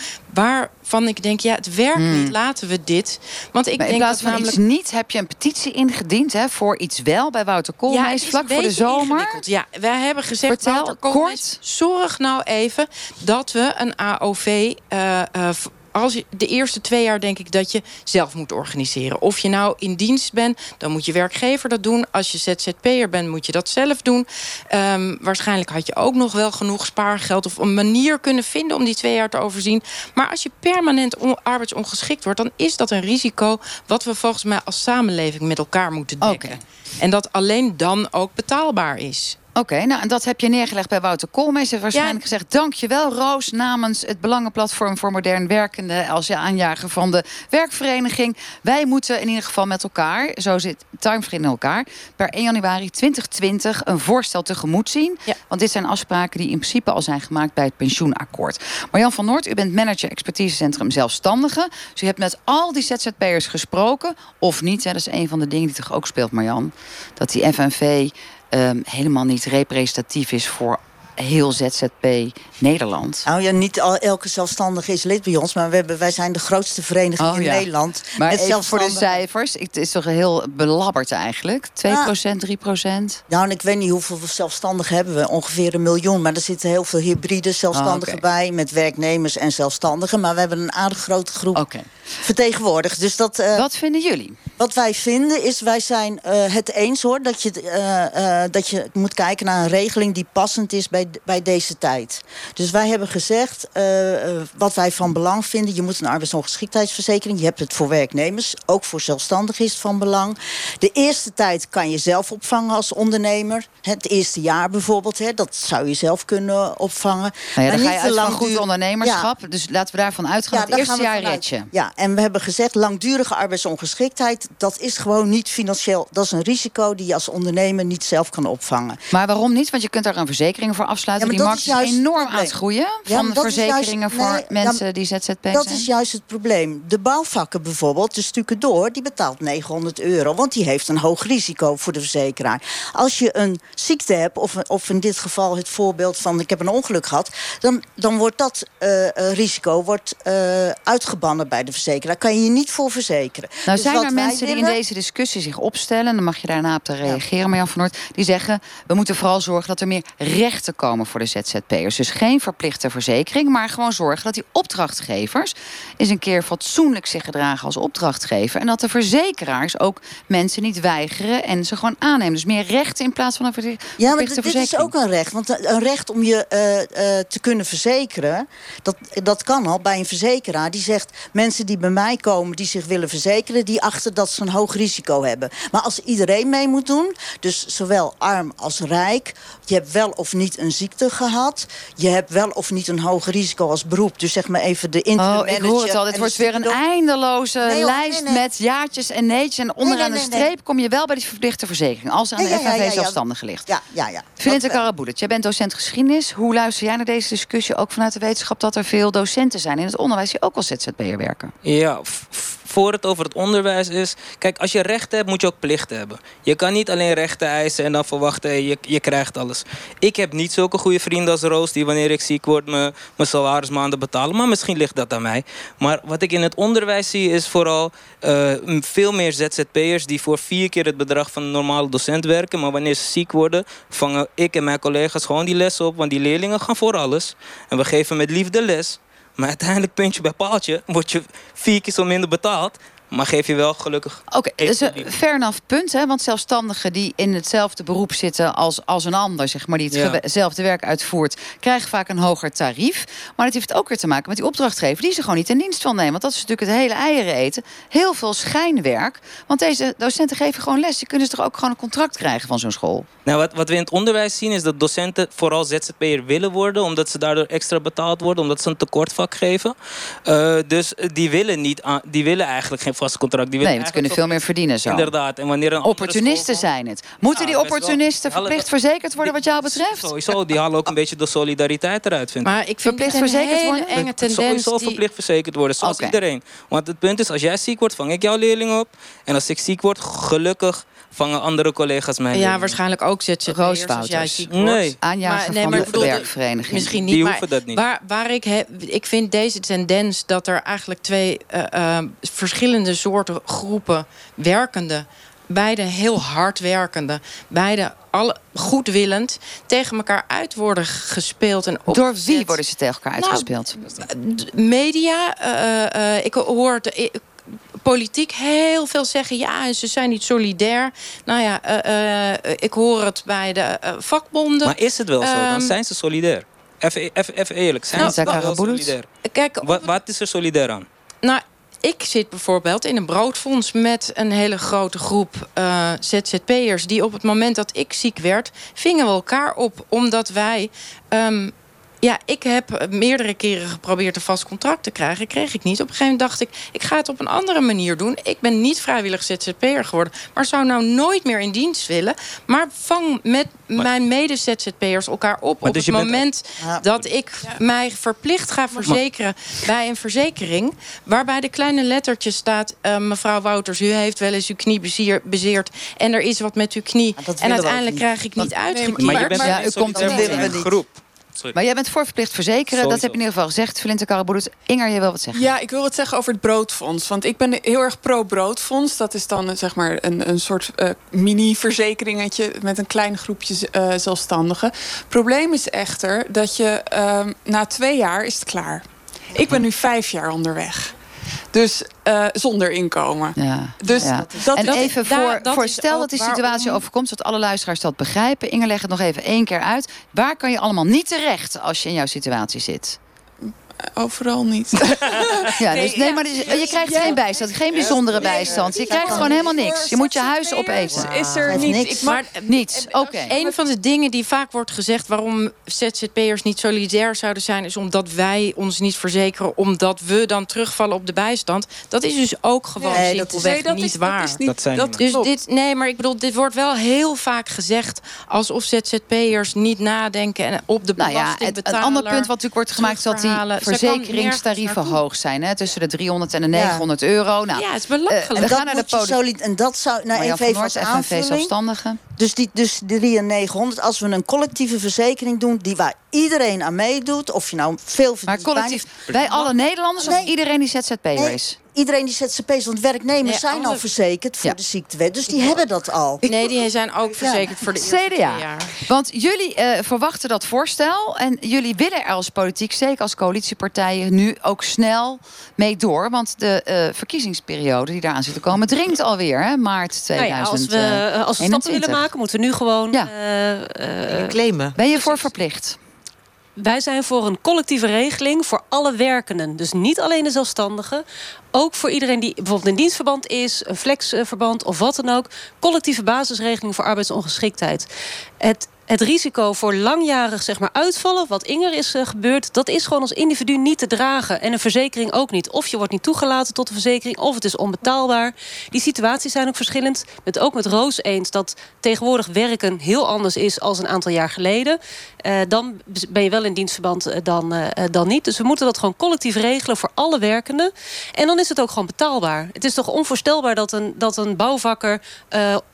waarvan ik denk, ja, het werkt hmm. niet, laten we dit. Want ik maar denk in plaats van namelijk... iets niet heb je een petitie ingediend... Hè, voor iets wel bij Wouter Koolmees, ja, vlak voor de zomer. Ja, wij hebben gezegd, Vertel, Wouter Koolmees, kort. zorg nou even dat we een AOV... Uh, uh, als je, de eerste twee jaar denk ik dat je zelf moet organiseren. Of je nou in dienst bent, dan moet je werkgever dat doen. Als je ZZP'er bent, moet je dat zelf doen. Um, waarschijnlijk had je ook nog wel genoeg spaargeld... of een manier kunnen vinden om die twee jaar te overzien. Maar als je permanent arbeidsongeschikt wordt... dan is dat een risico wat we volgens mij als samenleving met elkaar moeten dekken. En dat alleen dan ook betaalbaar is. Oké, nou en dat heb je neergelegd bij Wouter Koolmees. Hij heeft waarschijnlijk ja. gezegd... dankjewel Roos namens het Belangenplatform voor Modern Werkende... als je aanjager van de werkvereniging. Wij moeten in ieder geval met elkaar, zo zit Timefree in elkaar... per 1 januari 2020 een voorstel tegemoet zien. Want dit zijn afspraken die in principe al zijn gemaakt... bij het pensioenakkoord. Marjan van Noord, u bent manager expertisecentrum Zelfstandigen. Dus u hebt met al die ZZP'ers gesproken. Of niet, hè, dat is een van de dingen die toch ook speelt, Marjan. Dat die FNV um, helemaal niet representatief is voor heel ZZP Nederland. Nou ja, niet al, elke zelfstandige is lid bij ons... maar we hebben, wij zijn de grootste vereniging oh, in Nederland. Maar even voor de cijfers, het is toch heel belabberd eigenlijk? 2 procent, 3 procent? Nou, en ik weet niet hoeveel zelfstandigen hebben we. Ongeveer een miljoen, maar er zitten heel veel hybride zelfstandigen oh, bij... met werknemers en zelfstandigen. Maar we hebben een aardig grote groep okay. vertegenwoordigd. Dus dat, uh, Wat vinden jullie? Wat wij vinden is, wij zijn uh, het eens hoor... Dat je, uh, dat je moet kijken naar een regeling die passend is bij bij, deze tijd. Dus wij hebben gezegd, uh, wat wij van belang vinden... je moet een arbeidsongeschiktheidsverzekering... je hebt het voor werknemers, ook voor zelfstandigen is het van belang. De eerste tijd kan je zelf opvangen als ondernemer. Het eerste jaar bijvoorbeeld, hè, dat zou je zelf kunnen opvangen. Nou ja, dan ga je uit van goed ondernemerschap. Dus laten we daarvan uitgaan. Ja, het eerste jaar red je. Ja, en we hebben gezegd, langdurige arbeidsongeschiktheid... dat is gewoon niet financieel... dat is een risico die je als ondernemer niet zelf kan opvangen. Maar waarom niet? Want je kunt daar een verzekering voor afsluiten ja, die markt is, juist enorm aan het groeien. Van verzekeringen voor mensen die ZZP zijn. Dat is juist het probleem. De bouwvakken bijvoorbeeld, de stukken door, die betaalt 900 euro. Want die heeft een hoog risico voor de verzekeraar. Als je een ziekte hebt, of, of in dit geval het voorbeeld van... ik heb een ongeluk gehad, dan, dan wordt dat uh, risico wordt, uh, uitgebannen bij de verzekeraar. Kan je je niet voor verzekeren. Nou dus zijn er mensen die in deze discussie zich opstellen... dan mag je daarna op te reageren, Marjan van Noord... die zeggen, we moeten vooral zorgen dat er meer rechten komen voor de ZZP'ers. Dus geen verplichte verzekering, maar gewoon zorgen dat die opdrachtgevers eens een keer fatsoenlijk zich gedragen als opdrachtgever. En dat de verzekeraars ook mensen niet weigeren en ze gewoon aannemen. Dus meer rechten in plaats van een verplichte ja, maar dit is ook een recht. Want een recht om je uh, uh, te kunnen verzekeren, dat, dat kan al bij een verzekeraar. Die zegt, mensen die bij mij komen, die zich willen verzekeren... die achter dat ze een hoog risico hebben. Maar als iedereen mee moet doen, dus zowel arm als rijk... je hebt wel of niet een ziekte gehad. Je hebt wel of niet een hoog risico als beroep. Dus zeg maar even de interim Oh, ik hoor het al. Het wordt weer een eindeloze lijst met jaartjes en neetjes. En onderaan de streep kom je wel bij die verplichte verzekering. Als ze aan de FNV zelfstandige ligt. Ja, ja, ja. Philinte Karabulet, jij bent docent geschiedenis. Hoe luister jij naar deze discussie? Ook vanuit de wetenschap dat er veel docenten zijn in het onderwijs... die ook als ZZP'er werken. Ja, voor het over het onderwijs is... Kijk, als je rechten hebt, moet je ook plichten hebben. Je kan niet alleen rechten eisen en dan verwachten... je, je krijgt alles. Ik heb niet zulke goede vrienden als Roos... die wanneer ik ziek word me, mijn salarismaanden betalen. Maar misschien ligt dat aan mij. Maar wat ik in het onderwijs zie is vooral... Uh, veel meer ZZP'ers die voor vier keer het bedrag van een normale docent werken. Maar wanneer ze ziek worden, vangen ik en mijn collega's gewoon die lessen op. Want die leerlingen gaan voor alles. En we geven met liefde les. Maar uiteindelijk, puntje bij paaltje, word je vier keer zo minder betaald. Maar geef je wel gelukkig. Oké, okay, dus een fair enough punt. Hè? Want zelfstandigen die in hetzelfde beroep zitten als, als een ander, zeg maar, die hetzelfde werk uitvoert, krijgen vaak een hoger tarief. Maar het heeft ook weer te maken met die opdrachtgever die ze gewoon niet in dienst van nemen. Want dat is natuurlijk het hele eieren eten. Heel veel schijnwerk. Want deze docenten geven gewoon les. Je kunnen ze toch ook gewoon een contract krijgen van zo'n school? Nou, wat, wat we in het onderwijs zien is dat docenten vooral ZZP'er willen worden, omdat ze daardoor extra betaald worden, omdat ze een tekortvak geven. Uh, dus die willen, niet aan, die willen eigenlijk geen vast contract. Die nee, want ze kunnen veel meer verdienen zo. Inderdaad. En wanneer een opportunisten zijn het. Moeten die opportunisten verplicht verzekerd worden wat jou betreft? Sowieso, die halen ook een beetje de solidariteit eruit, vind ik. Maar ik verplicht verzekerd worden? enge tendens. Sowieso die... verplicht verzekerd worden, zoals iedereen. Want het punt is, als jij ziek wordt, vang ik jouw leerling op. En als ik ziek word, gelukkig vangen andere collega's mij. Ja, waarschijnlijk ook ZZP'ers Nee. Aanjagen nee, van de werkvereniging. Misschien niet, Die hoeven dat niet. Waar, waar ik, he, ik vind deze tendens dat er eigenlijk twee uh, uh, verschillende soorten groepen werkende beide heel hardwerkende, beide alle goedwillend tegen elkaar uit worden gespeeld. En Door wie worden ze tegen elkaar nou, uitgespeeld? media. Uh, ik hoor de, politiek heel veel zeggen... ja, ze zijn niet solidair. Nou ja, ik hoor het bij de vakbonden. Maar is het wel zo? Dan ehm, zijn ze solidair. Even, even, even eerlijk, zijn nou, ze wel solidair? Kijk, wat, wat is er solidair aan? Nou, ik zit bijvoorbeeld in een broodfonds met een hele grote groep uh, ZZP'ers... die op het moment dat ik ziek werd, vingen we elkaar op. Omdat wij um, ja, ik heb meerdere keren geprobeerd een vast contract te krijgen. Kreeg ik niet. Op een gegeven moment dacht ik, ik ga het op een andere manier doen. Ik ben niet vrijwillig ZZP'er geworden. Maar zou nou nooit meer in dienst willen. Maar vang met mijn mede-ZZP'ers elkaar op. op dus het moment dat ik mij verplicht ga verzekeren bij een verzekering. Waarbij de kleine lettertjes staat... Uh, mevrouw Wouters, u heeft wel eens uw knie bezeerd. En er is wat met uw knie. en uiteindelijk krijg ik niet uitgekeerd. Maar je bent ja, u komt in een groep. Maar jij bent voorverplicht verzekeren. Dat heb je in ieder geval gezegd. Valente Karaboudous. Inger, je wil wat zeggen? Ja, ik wil wat zeggen over het broodfonds. Want ik ben heel erg pro-broodfonds. Dat is dan zeg maar een, een soort uh, mini-verzekeringetje... met een klein groepje uh, zelfstandigen. Probleem is echter dat je uh, na twee jaar is het klaar. Ik ben nu vijf jaar onderweg. Dus uh, zonder inkomen. Ja, dus ja. Dat, en even voor, daar, voor stel dat die situatie overkomt, zodat alle luisteraars dat begrijpen. Inge, leg het nog even één keer uit. Waar kan je allemaal niet terecht als je in jouw situatie zit? Overal niet. ja, dus, nee, maar dus, je krijgt geen bijstand, geen bijzondere bijstand. Je krijgt gewoon helemaal niks. Je moet je huis opeten. Is er niets? Maar niets. Oké. Een van de dingen die vaak wordt gezegd waarom ZZP'ers niet solidair zouden zijn, is omdat wij ons niet verzekeren, omdat we dan terugvallen op de bijstand. Dat is dus ook gewoon nee, simpelweg dat is, niet waar. Dat is niet, dat zijn dat dus dit, nee, maar ik bedoel, dit wordt wel heel vaak gezegd alsof ZZP'ers niet nadenken en op de belasting nou ja, het, Een ander punt wat natuurlijk wordt gemaakt is dat die verzekeringstarieven hoog zijn. Hè? Tussen de 300 en de 900 euro. Nou, ja, het is belachelijk. Uh, en, gaan naar de solid, en dat zou... Nou, even, even als FNV zelfstandigen. Dus, die, dus de 3 en 900, als we een collectieve verzekering doen... die waar iedereen aan meedoet, of je nou veel verdient... Maar collectief, bij alle Nederlanders of iedereen die ZZP'er is? Iedereen die ZZP's, want werknemers zijn al verzekerd voor de ziektewet. Dus die hebben dat al. Nee, die zijn ook verzekerd voor de CDA. Jaar. Want jullie uh, verwachten dat voorstel. En jullie willen er als politiek, zeker als coalitiepartijen, nu ook snel mee door. Want de uh, verkiezingsperiode die daaraan zit te komen, dringt alweer, hè, maart 2021. Nou ja, als we, uh, als we stappen willen maken, moeten we nu gewoon ja. claimen. Ben je voor verplicht? Wij zijn voor een collectieve regeling voor alle werkenden. Dus niet alleen de zelfstandigen. Ook voor iedereen die bijvoorbeeld in dienstverband is, een flexverband of wat dan ook. Collectieve basisregeling voor arbeidsongeschiktheid. Het het risico voor langjarig zeg maar, uitvallen, wat Inger is uh, gebeurd, dat is gewoon als individu niet te dragen. En een verzekering ook niet. Of je wordt niet toegelaten tot de verzekering, of het is onbetaalbaar. Die situaties zijn ook verschillend. Met, ook met Roos eens dat tegenwoordig werken heel anders is als een aantal jaar geleden. Uh, dan ben je wel in dienstverband, uh, dan, dan niet. Dus we moeten dat gewoon collectief regelen voor alle werkenden. En dan is het ook gewoon betaalbaar. Het is toch onvoorstelbaar dat een, dat een bouwvakker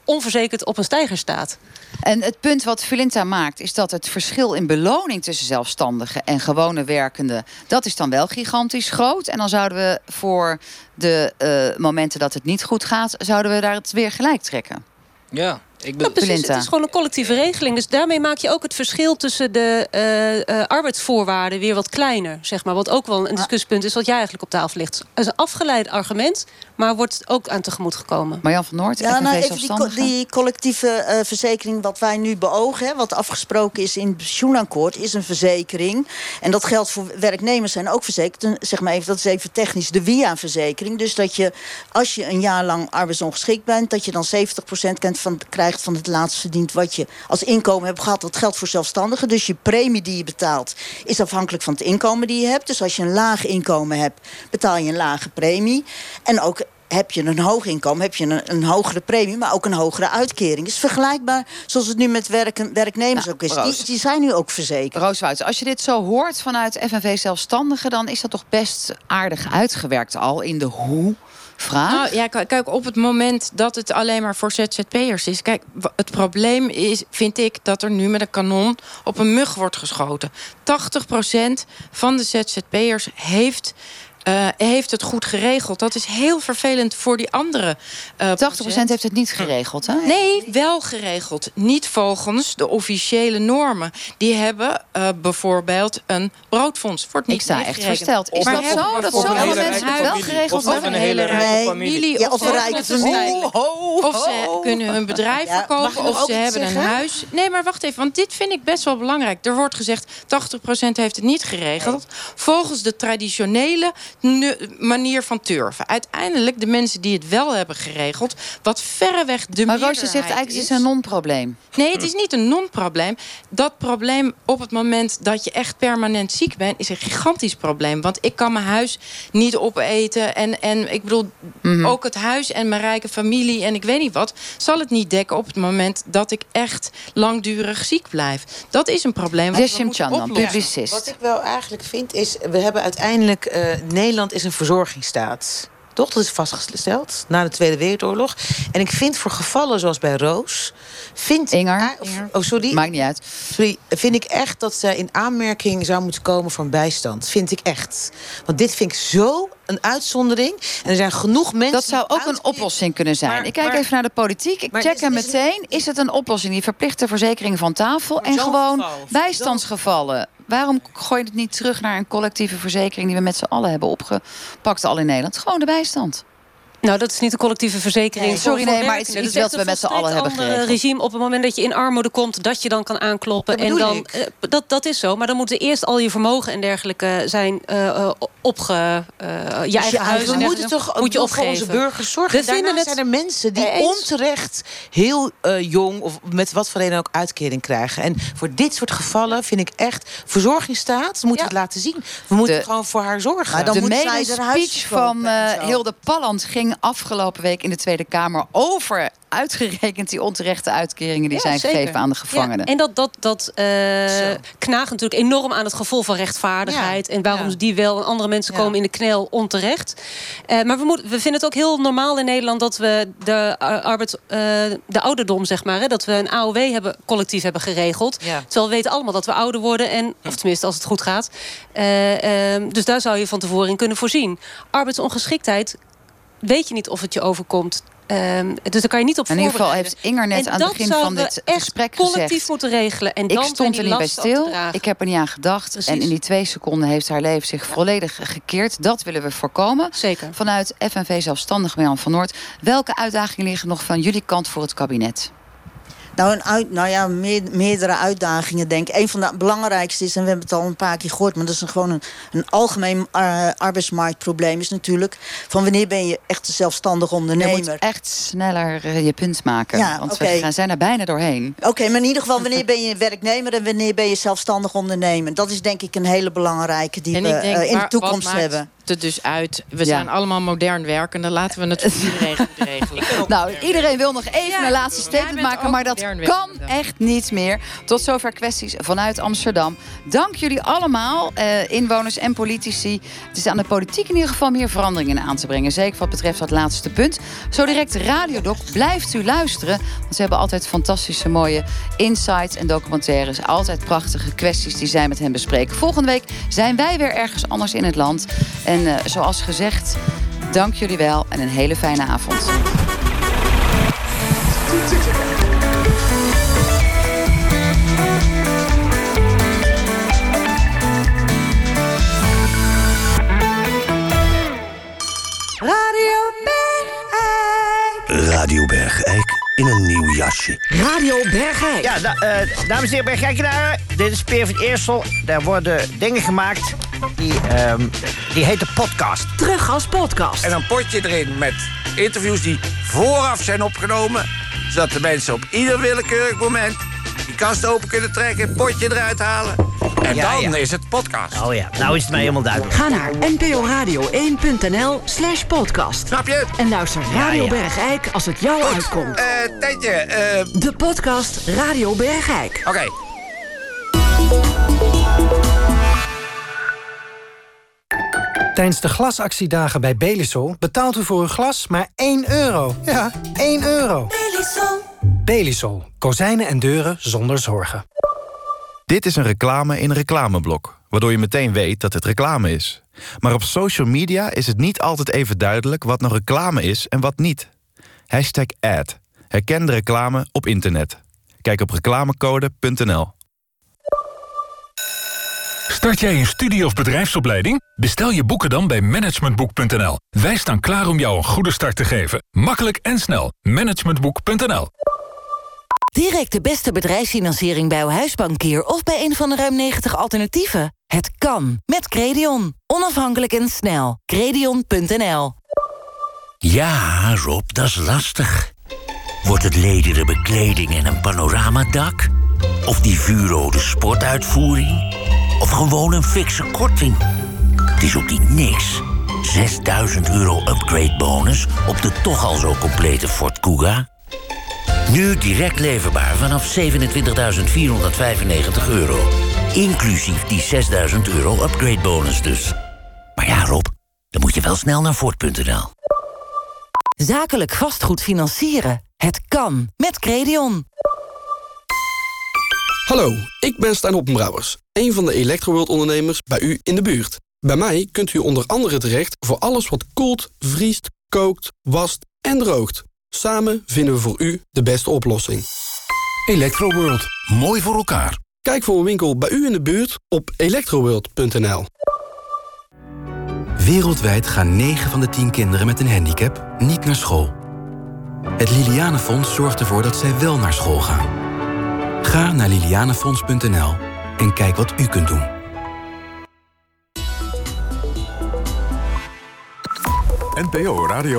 onverzekerd op een stijger staat. En het punt wat Filinta maakt... is dat het verschil in beloning tussen zelfstandigen en gewone werkenden... dat is dan wel gigantisch groot. En dan zouden we voor de uh, momenten dat het niet goed gaat... zouden we daar het weer gelijk trekken. Ja, ik ben... precies, het is gewoon een collectieve regeling. Dus daarmee maak je ook het verschil tussen de uh, uh, arbeidsvoorwaarden weer wat kleiner. Zeg maar, wat ook wel een discussiepunt is wat jij eigenlijk op tafel ligt. Het is een afgeleid argument, maar wordt ook aan tegemoet gekomen. Marjan van Noord, ja, nou, even die, die, collectieve uh, verzekering wat wij nu beogen... Hè, wat afgesproken is in het pensioenakkoord, is een verzekering. En dat geldt voor werknemers zijn ook verzekerd. Zeg maar even, dat is even technisch, de WIA-verzekering. Dus dat je, als je een jaar lang arbeidsongeschikt bent... dat je dan 70% kent van, krijgt van het laatst verdiend wat je als inkomen hebt gehad. Dat geldt voor zelfstandigen. Dus je premie die je betaalt is afhankelijk van het inkomen die je hebt. Dus als je een laag inkomen hebt, betaal je een lage premie. En ook heb je een hoog inkomen, heb je een, een, hogere premie... maar ook een hogere uitkering. is vergelijkbaar zoals het nu met werken, werknemers nou, ook is. Die, die, zijn nu ook verzekerd. Roos als je dit zo hoort vanuit FNV Zelfstandigen... dan is dat toch best aardig uitgewerkt al in de hoe vraag? Nou, ja, kijk, op het moment dat het alleen maar voor ZZP'ers is... Kijk, het probleem is, vind ik, dat er nu met een kanon op een mug wordt geschoten. 80% van de ZZP'ers heeft uh, heeft het goed geregeld. Dat is heel vervelend voor die andere. Uh, 80% heeft het niet geregeld, hè? Nee, wel geregeld. Niet volgens de officiële normen. Die hebben uh, bijvoorbeeld een broodfonds. Wordt niet Ik sta echt versteld. Is dat zo? Dat zoveel mensen het wel geregeld hebben? Of een hele rijke familie. Ja, of een rijke familie. Of ze kunnen hun bedrijf verkopen. Of ze hebben een huis. Nee, maar wacht even. Want dit vind ik best wel belangrijk. Er wordt gezegd 80% heeft het niet geregeld. Volgens de traditionele manier van turven. Uiteindelijk de mensen die het wel hebben geregeld... wat verreweg de Maar Roosje zegt eigenlijk het is een non-probleem. Nee, het is niet een non-probleem. Dat probleem op het moment dat je echt permanent ziek bent... is een gigantisch probleem. Want ik kan mijn huis niet opeten. En, en ik bedoel, mhm. ook het huis en mijn rijke familie... en ik weet niet wat, zal het niet dekken op het moment... dat ik echt langdurig ziek blijf. Dat is een probleem. Chandan, publicist. Wat ik wel eigenlijk vind is... we hebben uiteindelijk... Uh, Nederland is een verzorgingsstaat. Toch? Dat is vastgesteld na de Tweede Wereldoorlog. En ik vind voor gevallen zoals bij Roos... Vind Inger. oh, sorry. Maakt niet uit. Sorry, vind ik echt dat zij in aanmerking zou moeten komen voor een bijstand. Vind ik echt. Want dit vind ik zo een uitzondering. En er zijn genoeg mensen... Dat zou ook een oplossing kunnen zijn. ik kijk even naar de politiek. Ik check hem meteen. Is het een oplossing? Die verplichte verzekering van tafel. En gewoon bijstandsgevallen. Waarom gooi je het niet terug naar een collectieve verzekering... die we met z'n allen hebben opgepakt al in Nederland? Gewoon de bijstand. Nou, dat is niet een collectieve verzekering. Nee, sorry, nee, maar het is iets wat we met z'n allen hebben geregeld. regime op het moment dat je in armoede komt, dat je dan kan aankloppen. en dan, uh, dat, dat is zo. Maar dan moeten eerst al je vermogen en dergelijke zijn uh, opge. Uh, je eigen huis. We moeten toch moet je voor onze burgers zorgen. Het... zijn er mensen die onterecht heel jong of met wat voor reden ook uitkering krijgen. En voor dit soort gevallen vind ik echt verzorgingsstaat moet ja. het laten zien. We moeten gewoon voor haar zorgen. Maar dan de moet speech van Hilde Palland ging afgelopen week in de Tweede Kamer over uitgerekend die onterechte uitkeringen die zijn gegeven aan de gevangenen. Ja, en dat, dat, dat uh, knaagt natuurlijk enorm aan het gevoel van rechtvaardigheid. En waarom die wel en andere mensen komen in de knel onterecht. Uh, maar we, moet, we vinden het ook heel normaal in Nederland dat we de uh, arbeids, de ouderdom, zeg maar, hè, dat we een AOW hebben, collectief hebben geregeld. Terwijl we weten allemaal dat we ouder worden. En, of tenminste, als het goed gaat. Ehm, dus daar zou je van tevoren in kunnen voorzien. Arbeidsongeschiktheid weet je niet of het je overkomt. Um, dus daar kan je niet op In ieder geval heeft Inger net aan het begin van dit gesprek collectief gezegd... moeten regelen. En ik stond er niet bij stil, ik heb er niet aan gedacht. Precies. En in die twee seconden heeft haar leven zich volledig gekeerd. Dat willen we voorkomen. Zeker. Vanuit FNV Zelfstandig Jan van Noord. Welke uitdagingen liggen nog van jullie kant voor het kabinet? Nou, een uit, nou ja, meerdere uitdagingen denk ik. Een van de belangrijkste is, en we hebben het al een paar keer gehoord... maar dat is een, gewoon een, een algemeen uh, arbeidsmarktprobleem... is natuurlijk van wanneer ben je echt een zelfstandig ondernemer. Je moet echt sneller uh, je punt maken. Ja, want okay. we gaan, zijn er bijna doorheen. Oké, maar in ieder geval wanneer ben je werknemer... en wanneer ben je zelfstandig ondernemer. Dat is denk ik een hele belangrijke die we denk, uh, in de toekomst hebben dus uit. We zijn allemaal modern werkende. Laten we het voor iedereen goed regelen. nou, iedereen wil nog even een laatste statement maken. Maar dat kan echt niet meer. Tot zover kwesties vanuit Amsterdam. Dank jullie allemaal, eh, inwoners en politici. Het is aan de politiek in ieder geval meer veranderingen aan te brengen. Zeker wat betreft dat laatste punt. Zo direct Radiodoc. Blijft u luisteren. Want ze hebben altijd fantastische mooie insights en documentaires. Altijd prachtige kwesties die zij met hen bespreken. Volgende week zijn wij weer ergens anders in het land. En uh, zoals gezegd, dank jullie wel en een hele fijne avond. Radio Bergijk. Radio Bergijk in een nieuw jasje. Radio Bergijk. Ja, da, uh, dames en heren, Bergijkenaren. Dit is Peer van Eersel. Daar worden dingen gemaakt die, um, die heet de podcast. Terug als podcast. En een potje erin met interviews die vooraf zijn opgenomen. Zodat de mensen op ieder willekeurig moment die kast open kunnen trekken, het potje eruit halen. En dan is het podcast. Oh ja, nou is het mij helemaal duidelijk. Ga naar nporadio1.nl slash podcast. Snap je? En luister Radio ja, Bergijk als het jou uitkomt. Eh, uh, Tetje, uh... De podcast Radio Bergijk. Oké. Okay. Tijdens de glasactiedagen bij Belisol betaalt u voor uw glas maar 1 euro. Ja, 1 euro. Belisol. Belisol. Kozijnen en deuren zonder zorgen. Dit is een reclame in een reclameblok waardoor je meteen weet dat het reclame is. Maar op social media is het niet altijd even duidelijk wat nou reclame is en wat niet. Hashtag ad. Herken de reclame op internet. Kijk op reclamecode.nl. Start jij een studie- of bedrijfsopleiding? Bestel je boeken dan bij managementboek.nl. Wij staan klaar om jou een goede start te geven. Makkelijk en snel. Managementboek.nl Direct de beste bedrijfsfinanciering bij uw huisbankier... of bij een van de ruim 90 alternatieven? Het kan. Met Credion. Onafhankelijk en snel. Credion.nl Ja, Rob, dat is lastig. Wordt het lederen bekleding en een panoramadak? Of die vuurrode sportuitvoering? Of gewoon een fikse korting? Het is ook niet niks. 6000 euro upgrade bonus op de toch al zo complete Ford Kuga? Nu direct leverbaar vanaf 27.495 euro. Inclusief die 6000 euro upgrade bonus dus. Maar ja, Rob, dan moet je wel snel naar Ford.nl. Zakelijk vastgoed financieren. Het kan. Met Credion. Hallo, ik ben Stijn Hoppenbrouwers, een van de Electroworld-ondernemers bij u in de buurt. Bij mij kunt u onder andere terecht voor alles wat koelt, vriest, kookt, wast en droogt. Samen vinden we voor u de beste oplossing. Electroworld, mooi voor elkaar. Kijk voor een winkel bij u in de buurt op electroworld.nl. Wereldwijd gaan 9 van de 10 kinderen met een handicap niet naar school. Het Lilianenfonds zorgt ervoor dat zij wel naar school gaan. Ga naar lilianenfonds.nl en kijk wat u kunt doen. NPO Radio